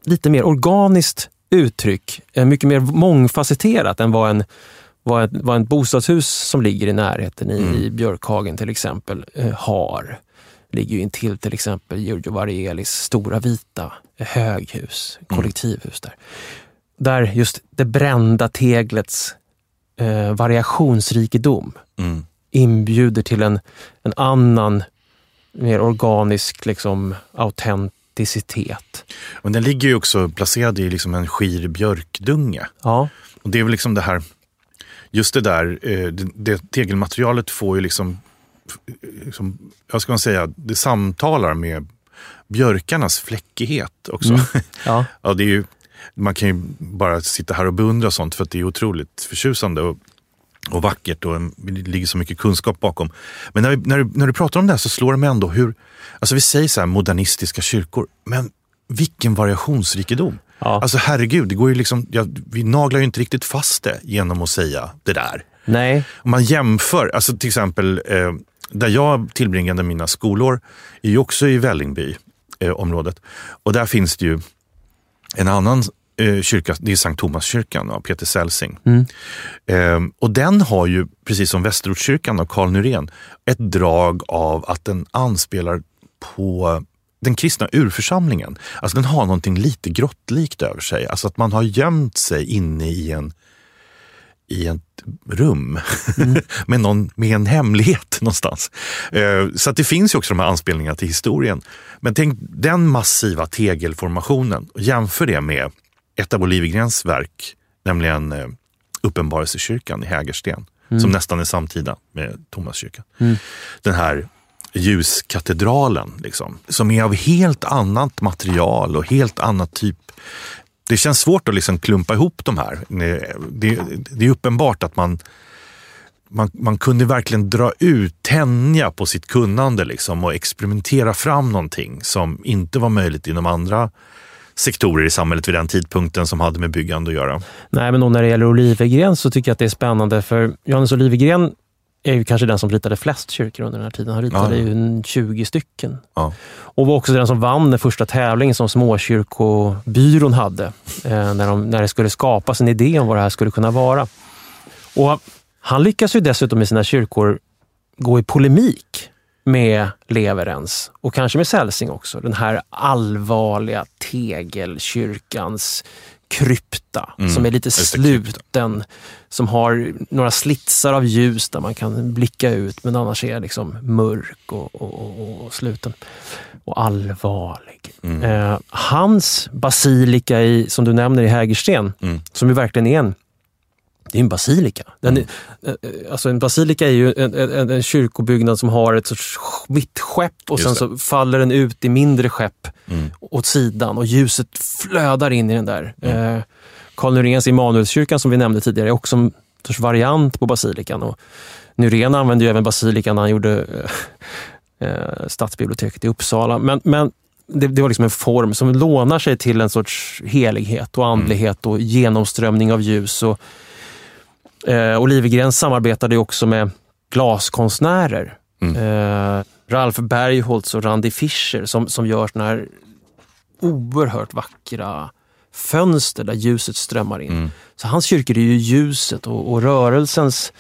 Speaker 1: lite mer organiskt uttryck, eh, mycket mer mångfacetterat än vad en, vad ett, vad bostadshus som ligger i närheten i, i Björkhagen till exempel eh, har. Ligger ju intill till exempel Giorgio Varielis stora vita höghus, kollektivhus där. Där just det brända teglets eh, variationsrikedom
Speaker 2: Mm.
Speaker 1: inbjuder till en, en annan, mer organisk liksom, autenticitet.
Speaker 2: Och den ligger ju också placerad i liksom en skir björkdunge.
Speaker 1: Ja,
Speaker 2: Och det är väl liksom det här, just det där, eh, det, det tegelmaterialet får ju liksom, liksom, jag ska säga, det samtalar med björkarnas fläckighet också.
Speaker 1: ja.
Speaker 2: ja, det är ju, man kan ju bara sitta här och beundra sånt för att det är otroligt förtjusande och, och vackert och det ligger så mycket kunskap bakom. Men när, vi, när, du, när du pratar om det här så slår det mig ändå hur, alltså vi säger så här modernistiska kyrkor, men vilken variationsrikedom.
Speaker 1: Ja.
Speaker 2: Alltså herregud, det går ju liksom, ja, vi naglar ju inte riktigt fast det genom att säga det där.
Speaker 1: Nej,
Speaker 2: Om man jämför, alltså till exempel eh, där jag tillbringade mina skolår är ju också i Vällingby eh, området. Och där finns det ju en annan eh, kyrka, det är Sankt Thomaskyrkan av Peter Celsing. Eh, och den har ju, precis som Västerortskyrkan av Karl Nyrén, ett drag av att den anspelar på den kristna urförsamlingen. Alltså den har någonting lite grottlikt över sig. Alltså att man har gömt sig inne i en i ett rum med, någon, med en hemlighet någonstans. Eh, Så att det finns ju också de här anspelningarna till historien. Men tänk den massiva tegelformationen och jämför det med ett av Olivegrens verk, nämligen eh, Uppenbarelsekyrkan i Hägersten, som nästan är samtida med Thomaskyrkan. Den här ljuskatedralen, liksom, som är av helt annat material och helt annat typ det känns svårt att liksom klumpa ihop de här. Det, det är uppenbart att man, man, man kunde verkligen dra ut, tänja på sitt kunnande liksom och experimentera fram någonting som inte var möjligt inom andra sektorer i samhället vid den tidpunkten som hade med byggande att göra.
Speaker 1: Nej, men då när det gäller Olivegren så tycker jag att det är spännande för Johannes Olivegren är ju kanske den som ritade flest kyrkor under den här tiden. Han ritade
Speaker 2: Ja.
Speaker 1: ju en 20 stycken.
Speaker 2: Ja.
Speaker 1: Och var också den som vann den första tävlingen som Småkyrkobyrån hade. Eh, när, de, när det skulle skapas en idé om vad det här skulle kunna vara. Och han lyckas ju dessutom i sina kyrkor gå i polemik med Leverens och kanske med Celsing också. Den här allvarliga tegelkyrkans krypta
Speaker 2: Mm,
Speaker 1: som är lite
Speaker 2: krypta.
Speaker 1: sluten, som har några slitsar av ljus där man kan blicka ut men annars är liksom mörk och, och, och, och sluten. Och allvarlig.
Speaker 2: Mm.
Speaker 1: Eh, hans basilika, i, som du nämner i Hägersten,
Speaker 2: Mm.
Speaker 1: som ju verkligen är en det är en basilika. Den är, eh, alltså en basilika är ju en, en, en kyrkobyggnad som har ett sorts mittskepp och
Speaker 2: Just
Speaker 1: sen
Speaker 2: det.
Speaker 1: så faller den ut i mindre skepp
Speaker 2: Mm.
Speaker 1: åt sidan och ljuset flödar in i den där.
Speaker 2: Mm.
Speaker 1: Eh, Karl Nyréns Immanuelskyrkan som vi nämnde tidigare är också en sorts variant på basilikan. Och Nyrén använde ju även basilikan när han gjorde eh, eh, stadsbiblioteket i Uppsala. Men, men det, det var liksom en form som lånar sig till en sorts helighet och andlighet och genomströmning av ljus. Och, eh, Olivegren samarbetade också med glaskonstnärer.
Speaker 2: Mm.
Speaker 1: Eh, Ralf Bergholtz och Randy Fischer som, som gör såna här oerhört vackra fönster där ljuset strömmar in.
Speaker 2: Mm.
Speaker 1: Så hans kyrkor är ju ljuset och, och rörelsens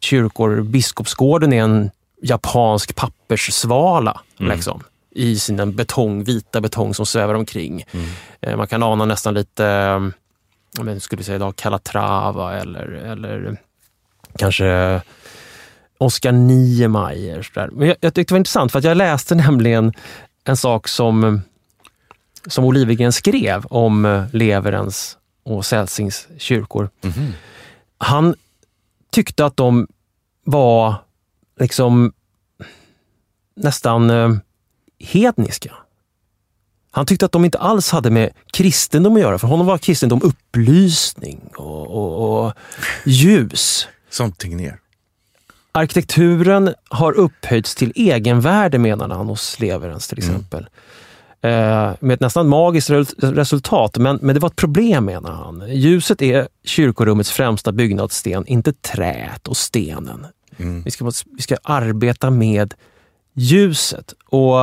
Speaker 1: kyrkor, Biskopsgården är en japansk papperssvala.
Speaker 2: Mm.
Speaker 1: Liksom, I sin betong, vita betong som svävar omkring. Eh, Man kan ana nästan lite, men, skulle säga idag, Calatrava eller, eller kanske Oscar Niemeyer. Men jag, jag tyckte det var intressant för att jag läste nämligen en sak som, som Olivegren skrev om eh, Leverens och Celsings kyrkor.
Speaker 2: Mhm.
Speaker 1: Han tyckte att de var liksom nästan eh, hedniska. Han tyckte att de inte alls hade med kristendom att göra. För honom var kristendom upplysning och, och, och ljus.
Speaker 2: Som Tegnér.
Speaker 1: Arkitekturen har upphöjts till egenvärde menade han hos Leverens till exempel. Eh, med ett nästan magiskt re- resultat, men, men det var ett problem menar han. Ljuset är kyrkorummets främsta byggnadssten, inte träet och stenen.
Speaker 2: Mm.
Speaker 1: Vi, ska, vi ska arbeta med ljuset. Och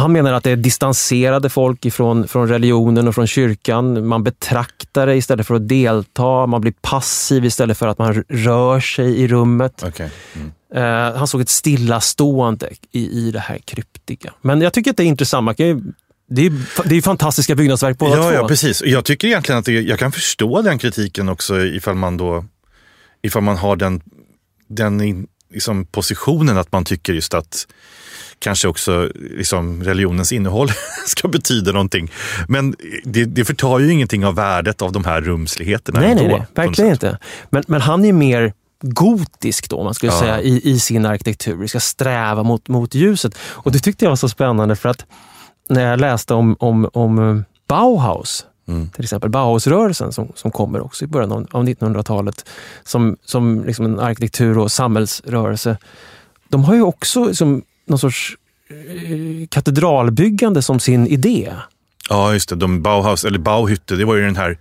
Speaker 1: han menar att det distanserade folk ifrån, från religionen och från kyrkan. Man betraktar det istället för att delta. Man blir passiv istället för att man rör sig i rummet.
Speaker 2: Okej. Mm.
Speaker 1: Eh, han såg ett stillastående i, i det här kryptiga. Men jag tycker att det är intressant. Man kan det, är, det är fantastiska byggnadsverk båda
Speaker 2: Ja,
Speaker 1: två.
Speaker 2: ja, precis. Jag tycker egentligen att det, jag kan förstå den kritiken också ifall man då ifall man har den, den in, liksom positionen att man tycker just att kanske också liksom religionens innehåll ska betyda någonting. Men det, det förtar ju ingenting av värdet av de här rumsligheterna.
Speaker 1: Nej, nej,
Speaker 2: ändå,
Speaker 1: nej,
Speaker 2: något
Speaker 1: verkligen inte. Men, men han är mer gotisk då, man skulle
Speaker 2: Ja.
Speaker 1: säga, i, i sin arkitektur. Vi ska sträva mot, mot ljuset. Och det tyckte jag var så spännande för att när jag läste om, om, om Bauhaus,
Speaker 2: Mm.
Speaker 1: till exempel Bauhausrörelsen som, som kommer också i början av, av 1900-talet, som, som liksom en arkitektur och samhällsrörelse. De har ju också liksom någon sorts eh, katedralbyggande som sin idé.
Speaker 2: Ja, just det. De Bauhaus, eller Bauhytte, det var ju den här,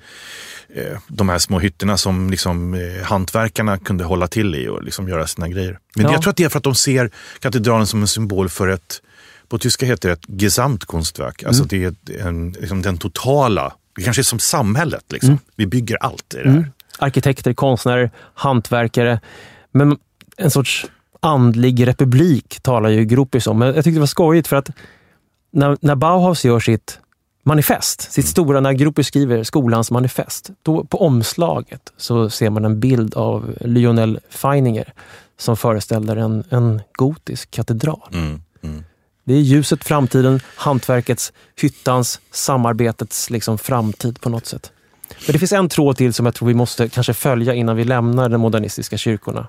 Speaker 2: eh, de här små hytterna som liksom, eh, hantverkarna kunde hålla till i och liksom göra sina grejer. Men
Speaker 1: Ja.
Speaker 2: jag tror att det är för att de ser katedralen som en symbol för ett, på tyska heter det ett Gesamtkunstwerk. Alltså det är en, liksom den totala, det kanske är som samhället. Liksom. Vi bygger allt i det här.
Speaker 1: Mm. Arkitekter, konstnärer, hantverkare. Men en sorts andlig republik talar ju Gropius om. Men jag tyckte det var skojigt för att när, när Bauhaus gör sitt manifest, sitt stora, när Gropius skriver skolans manifest, då på omslaget så ser man en bild av Lionel Feininger som föreställer en, en gotisk katedral.
Speaker 2: Mm. Mm.
Speaker 1: Det är ljuset, framtiden, hantverkets, hyttans, samarbetets liksom framtid på något sätt. Men det finns en tråd till som jag tror vi måste kanske följa innan vi lämnar de modernistiska kyrkorna.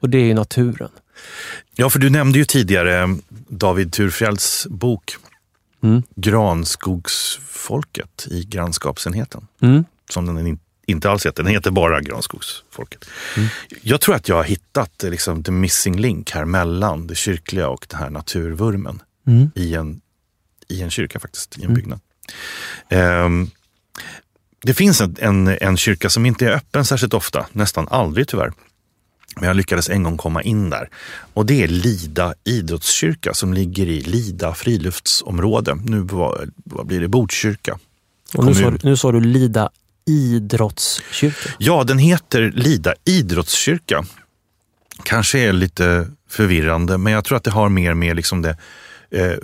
Speaker 1: Och det är naturen.
Speaker 2: Ja, för du nämnde ju tidigare David Thurfjells bok
Speaker 1: Mm.
Speaker 2: Granskogsfolket i grannskapsenheten.
Speaker 1: Mm.
Speaker 2: som den in- inte alls heter. Den heter bara Granskogsfolket. Jag tror att jag har hittat eh, liksom, the missing link här mellan det kyrkliga och den här naturvurmen
Speaker 1: Mm.
Speaker 2: i, en, i en kyrka faktiskt, i en byggnad. Ehm, det finns en, en, en kyrka som inte är öppen särskilt ofta, nästan aldrig tyvärr. Men jag lyckades en gång komma in där. Och det är Lida idrottskyrka som ligger i Lida friluftsområde. Nu vad, vad blir det? Botkyrka.
Speaker 1: Och nu, sa, nu sa du Lida idrottskyrka.
Speaker 2: Ja, den heter Lida idrottskyrka. Kanske är lite förvirrande, men jag tror att det har mer med liksom det eh,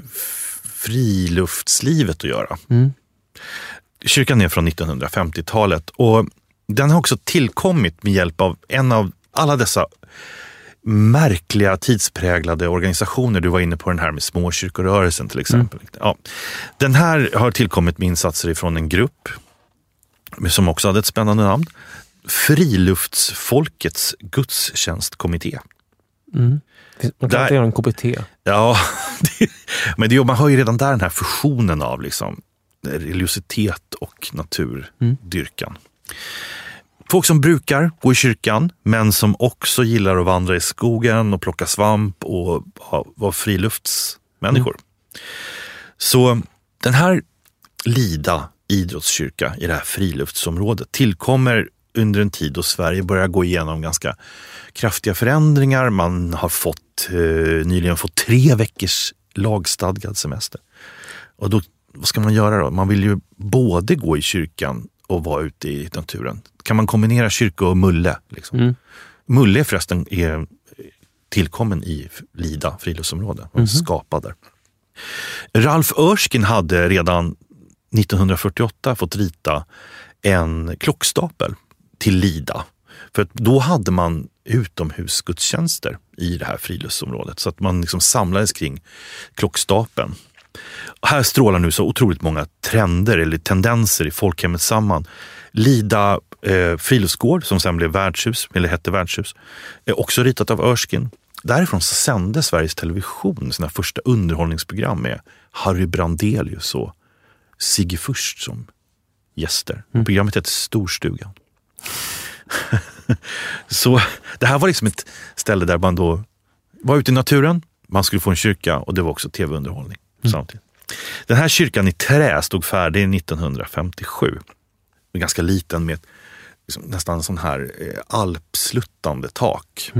Speaker 2: friluftslivet att göra.
Speaker 1: Mm.
Speaker 2: Kyrkan är från 1950-talet och den har också tillkommit med hjälp av en av alla dessa märkliga tidspräglade organisationer. Du var inne på den här med småkyrkorörelsen till exempel. Ja. Den här har tillkommit med insatser ifrån en grupp som också hade ett spännande namn. Friluftsfolkets gudstjänstkommitté.
Speaker 1: Mm. Man kan
Speaker 2: Där-
Speaker 1: inte göra en KBT.
Speaker 2: Ja, det, men det, man hör ju redan där den här fusionen av liksom religiositet och naturdyrkan. Folk som brukar gå i kyrkan, men som också gillar att vandra i skogen och plocka svamp och vara friluftsmänniskor. Så den här Lida idrottskyrka i det här friluftsområdet tillkommer under en tid då Sverige börjar gå igenom ganska kraftiga förändringar. Man har fått, eh, nyligen fått tre veckors lagstadgad semester. Och då, vad ska man göra då? Man vill ju både gå i kyrkan och vara ute i naturen. Kan man kombinera kyrka och mulle? Liksom?
Speaker 1: Mm.
Speaker 2: Mulle förresten är tillkommen i Lida friluftsområde, och skapad där. Ralf Örskin hade redan 1948 fått rita en klockstapel till Lida. För att då hade man utomhusgudstjänster i det här friluftsområdet. Så att man liksom samlades kring klockstapeln. Här strålar nu så otroligt många trender eller tendenser i folkhemmet samman. Lida eh, friluftsgård som sen blev värdshus, eller hette värdshus, är också ritat av Örskin. Därifrån så sände Sveriges Television sina första underhållningsprogram med Harry Brandelius och Sigge Fürst som gäster. Programmet hette Storstugan. så det här var liksom ett ställe där man då var ute i naturen, man skulle få en kyrka och det var också tv-underhållning samtidigt. Den här kyrkan i trä stod färdig 1957. Ganska liten med ett, liksom, nästan sån här eh, alpsluttande tak.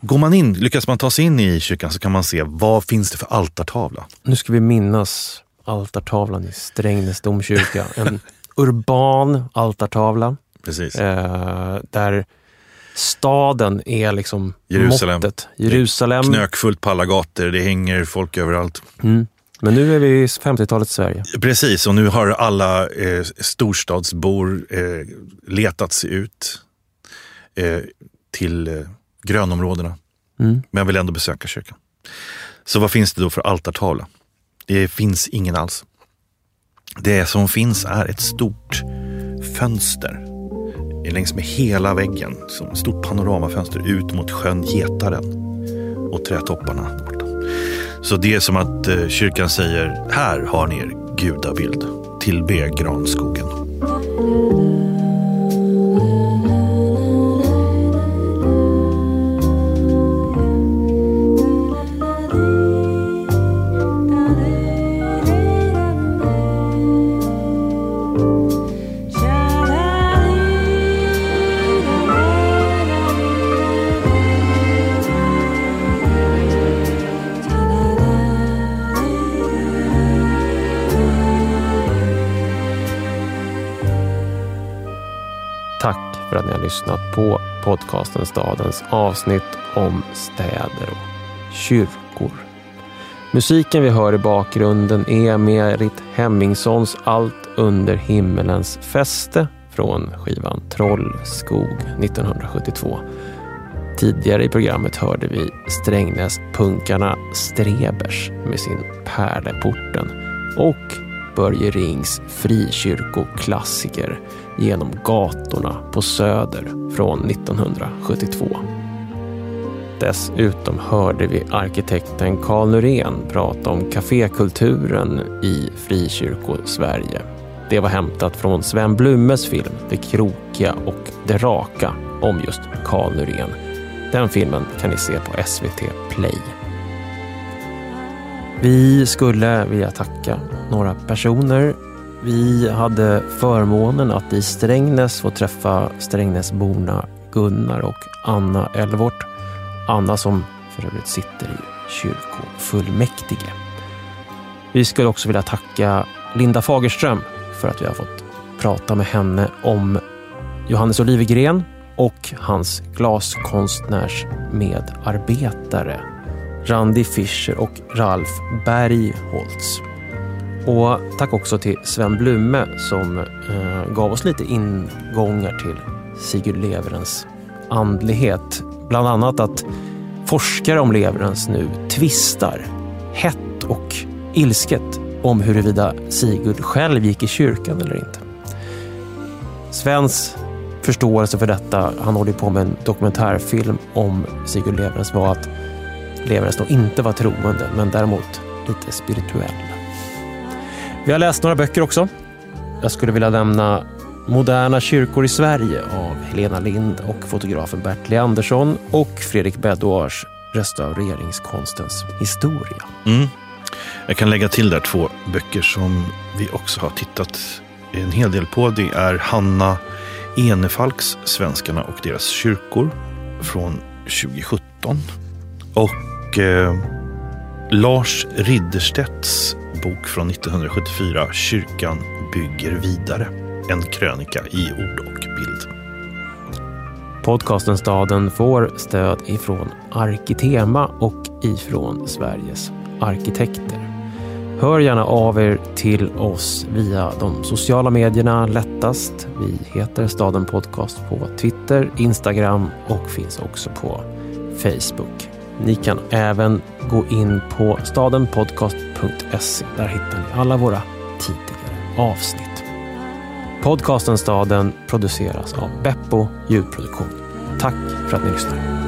Speaker 2: Går man in, lyckas man ta sig in i kyrkan så kan man se vad finns det för altartavla.
Speaker 1: Nu ska vi minnas altartavlan i Strängnäs domkyrka. En urban altartavla
Speaker 2: Precis.
Speaker 1: eh, där staden är liksom
Speaker 2: Jerusalem.
Speaker 1: måttet. Jerusalem.
Speaker 2: Knökfullt på alla gator, det hänger folk överallt.
Speaker 1: Mm. Men nu är vi i 50-talets Sverige.
Speaker 2: Precis, och nu har alla eh, storstadsbor eh, letat sig ut eh, till eh, grönområdena.
Speaker 1: Mm.
Speaker 2: Men vill ändå besöka kyrkan. Så vad finns det då för altartavla? Det finns ingen alls. Det som finns är ett stort fönster längs med hela väggen. Som ett stort panoramafönster ut mot sjön Getaren och trädtopparna borta. Så det är som att eh, kyrkan säger, här har ni er gudabild. Tillbe granskogen.
Speaker 1: För att ni har lyssnat på podcasten Stadens avsnitt om städer och kyrkor. Musiken vi hör i bakgrunden är Merit Hemmingssons Allt under himmelens fäste från skivan Trollskog 1972. Tidigare i programmet hörde vi Strängnäs-punkarna Strebers med sin Pärleporten och Börje Rings frikyrkoklassiker Genom gatorna på Söder från 1972. Dessutom hörde vi arkitekten Carl Nyrén prata om kafékulturen i frikyrko-Sverige. Det var hämtat från Sven Blumes film Det krokiga och det raka om just Carl Nyrén. Den filmen kan ni se på SVT Play. Vi skulle vilja tacka några personer. Vi hade förmånen att i Strängnäs få träffa Strängnäsborna Gunnar och Anna Elvort. Anna som för övrigt sitter i kyrkofullmäktige. Vi skulle också vilja tacka Linda Fagerström för att vi har fått prata med henne om Johannes Olivegren och hans glaskonstnärs medarbetare Randi Fischer och Ralf Bergholtz. Och tack också till Sven Blume som eh, gav oss lite ingångar till Sigurd Leverens andlighet. Bland annat att forskare om Leverens nu tvistar hett och ilsket om huruvida Sigurd själv gick i kyrkan eller inte. Svens förståelse för detta, han håller på med en dokumentärfilm om Sigurd Leverens, var att Leverens nog inte var troende, men däremot lite spirituell. Vi har läst några böcker också. Jag skulle vilja nämna Moderna kyrkor i Sverige av Helena Lind och fotografen Bert Leandersson och Fredrik Bedouars Restaureringskonstens historia.
Speaker 2: Mm. Jag kan lägga till där två böcker som vi också har tittat en hel del på. Det är Hanna Enefalks Svenskarna och deras kyrkor från 2017. Och eh, Lars Ridderstedts bok från 1974, Kyrkan bygger vidare. En krönika i ord och bild.
Speaker 1: Podcasten Staden får stöd ifrån Arkitema och ifrån Sveriges arkitekter. Hör gärna av er till oss via de sociala medierna lättast. Vi heter Staden Podcast på Twitter, Instagram och finns också på Facebook. Ni kan även gå in på stadenpodcast.se. Där hittar ni alla våra tidigare avsnitt. Podcasten Staden produceras av Beppo ljudproduktion. Tack för att ni lyssnar.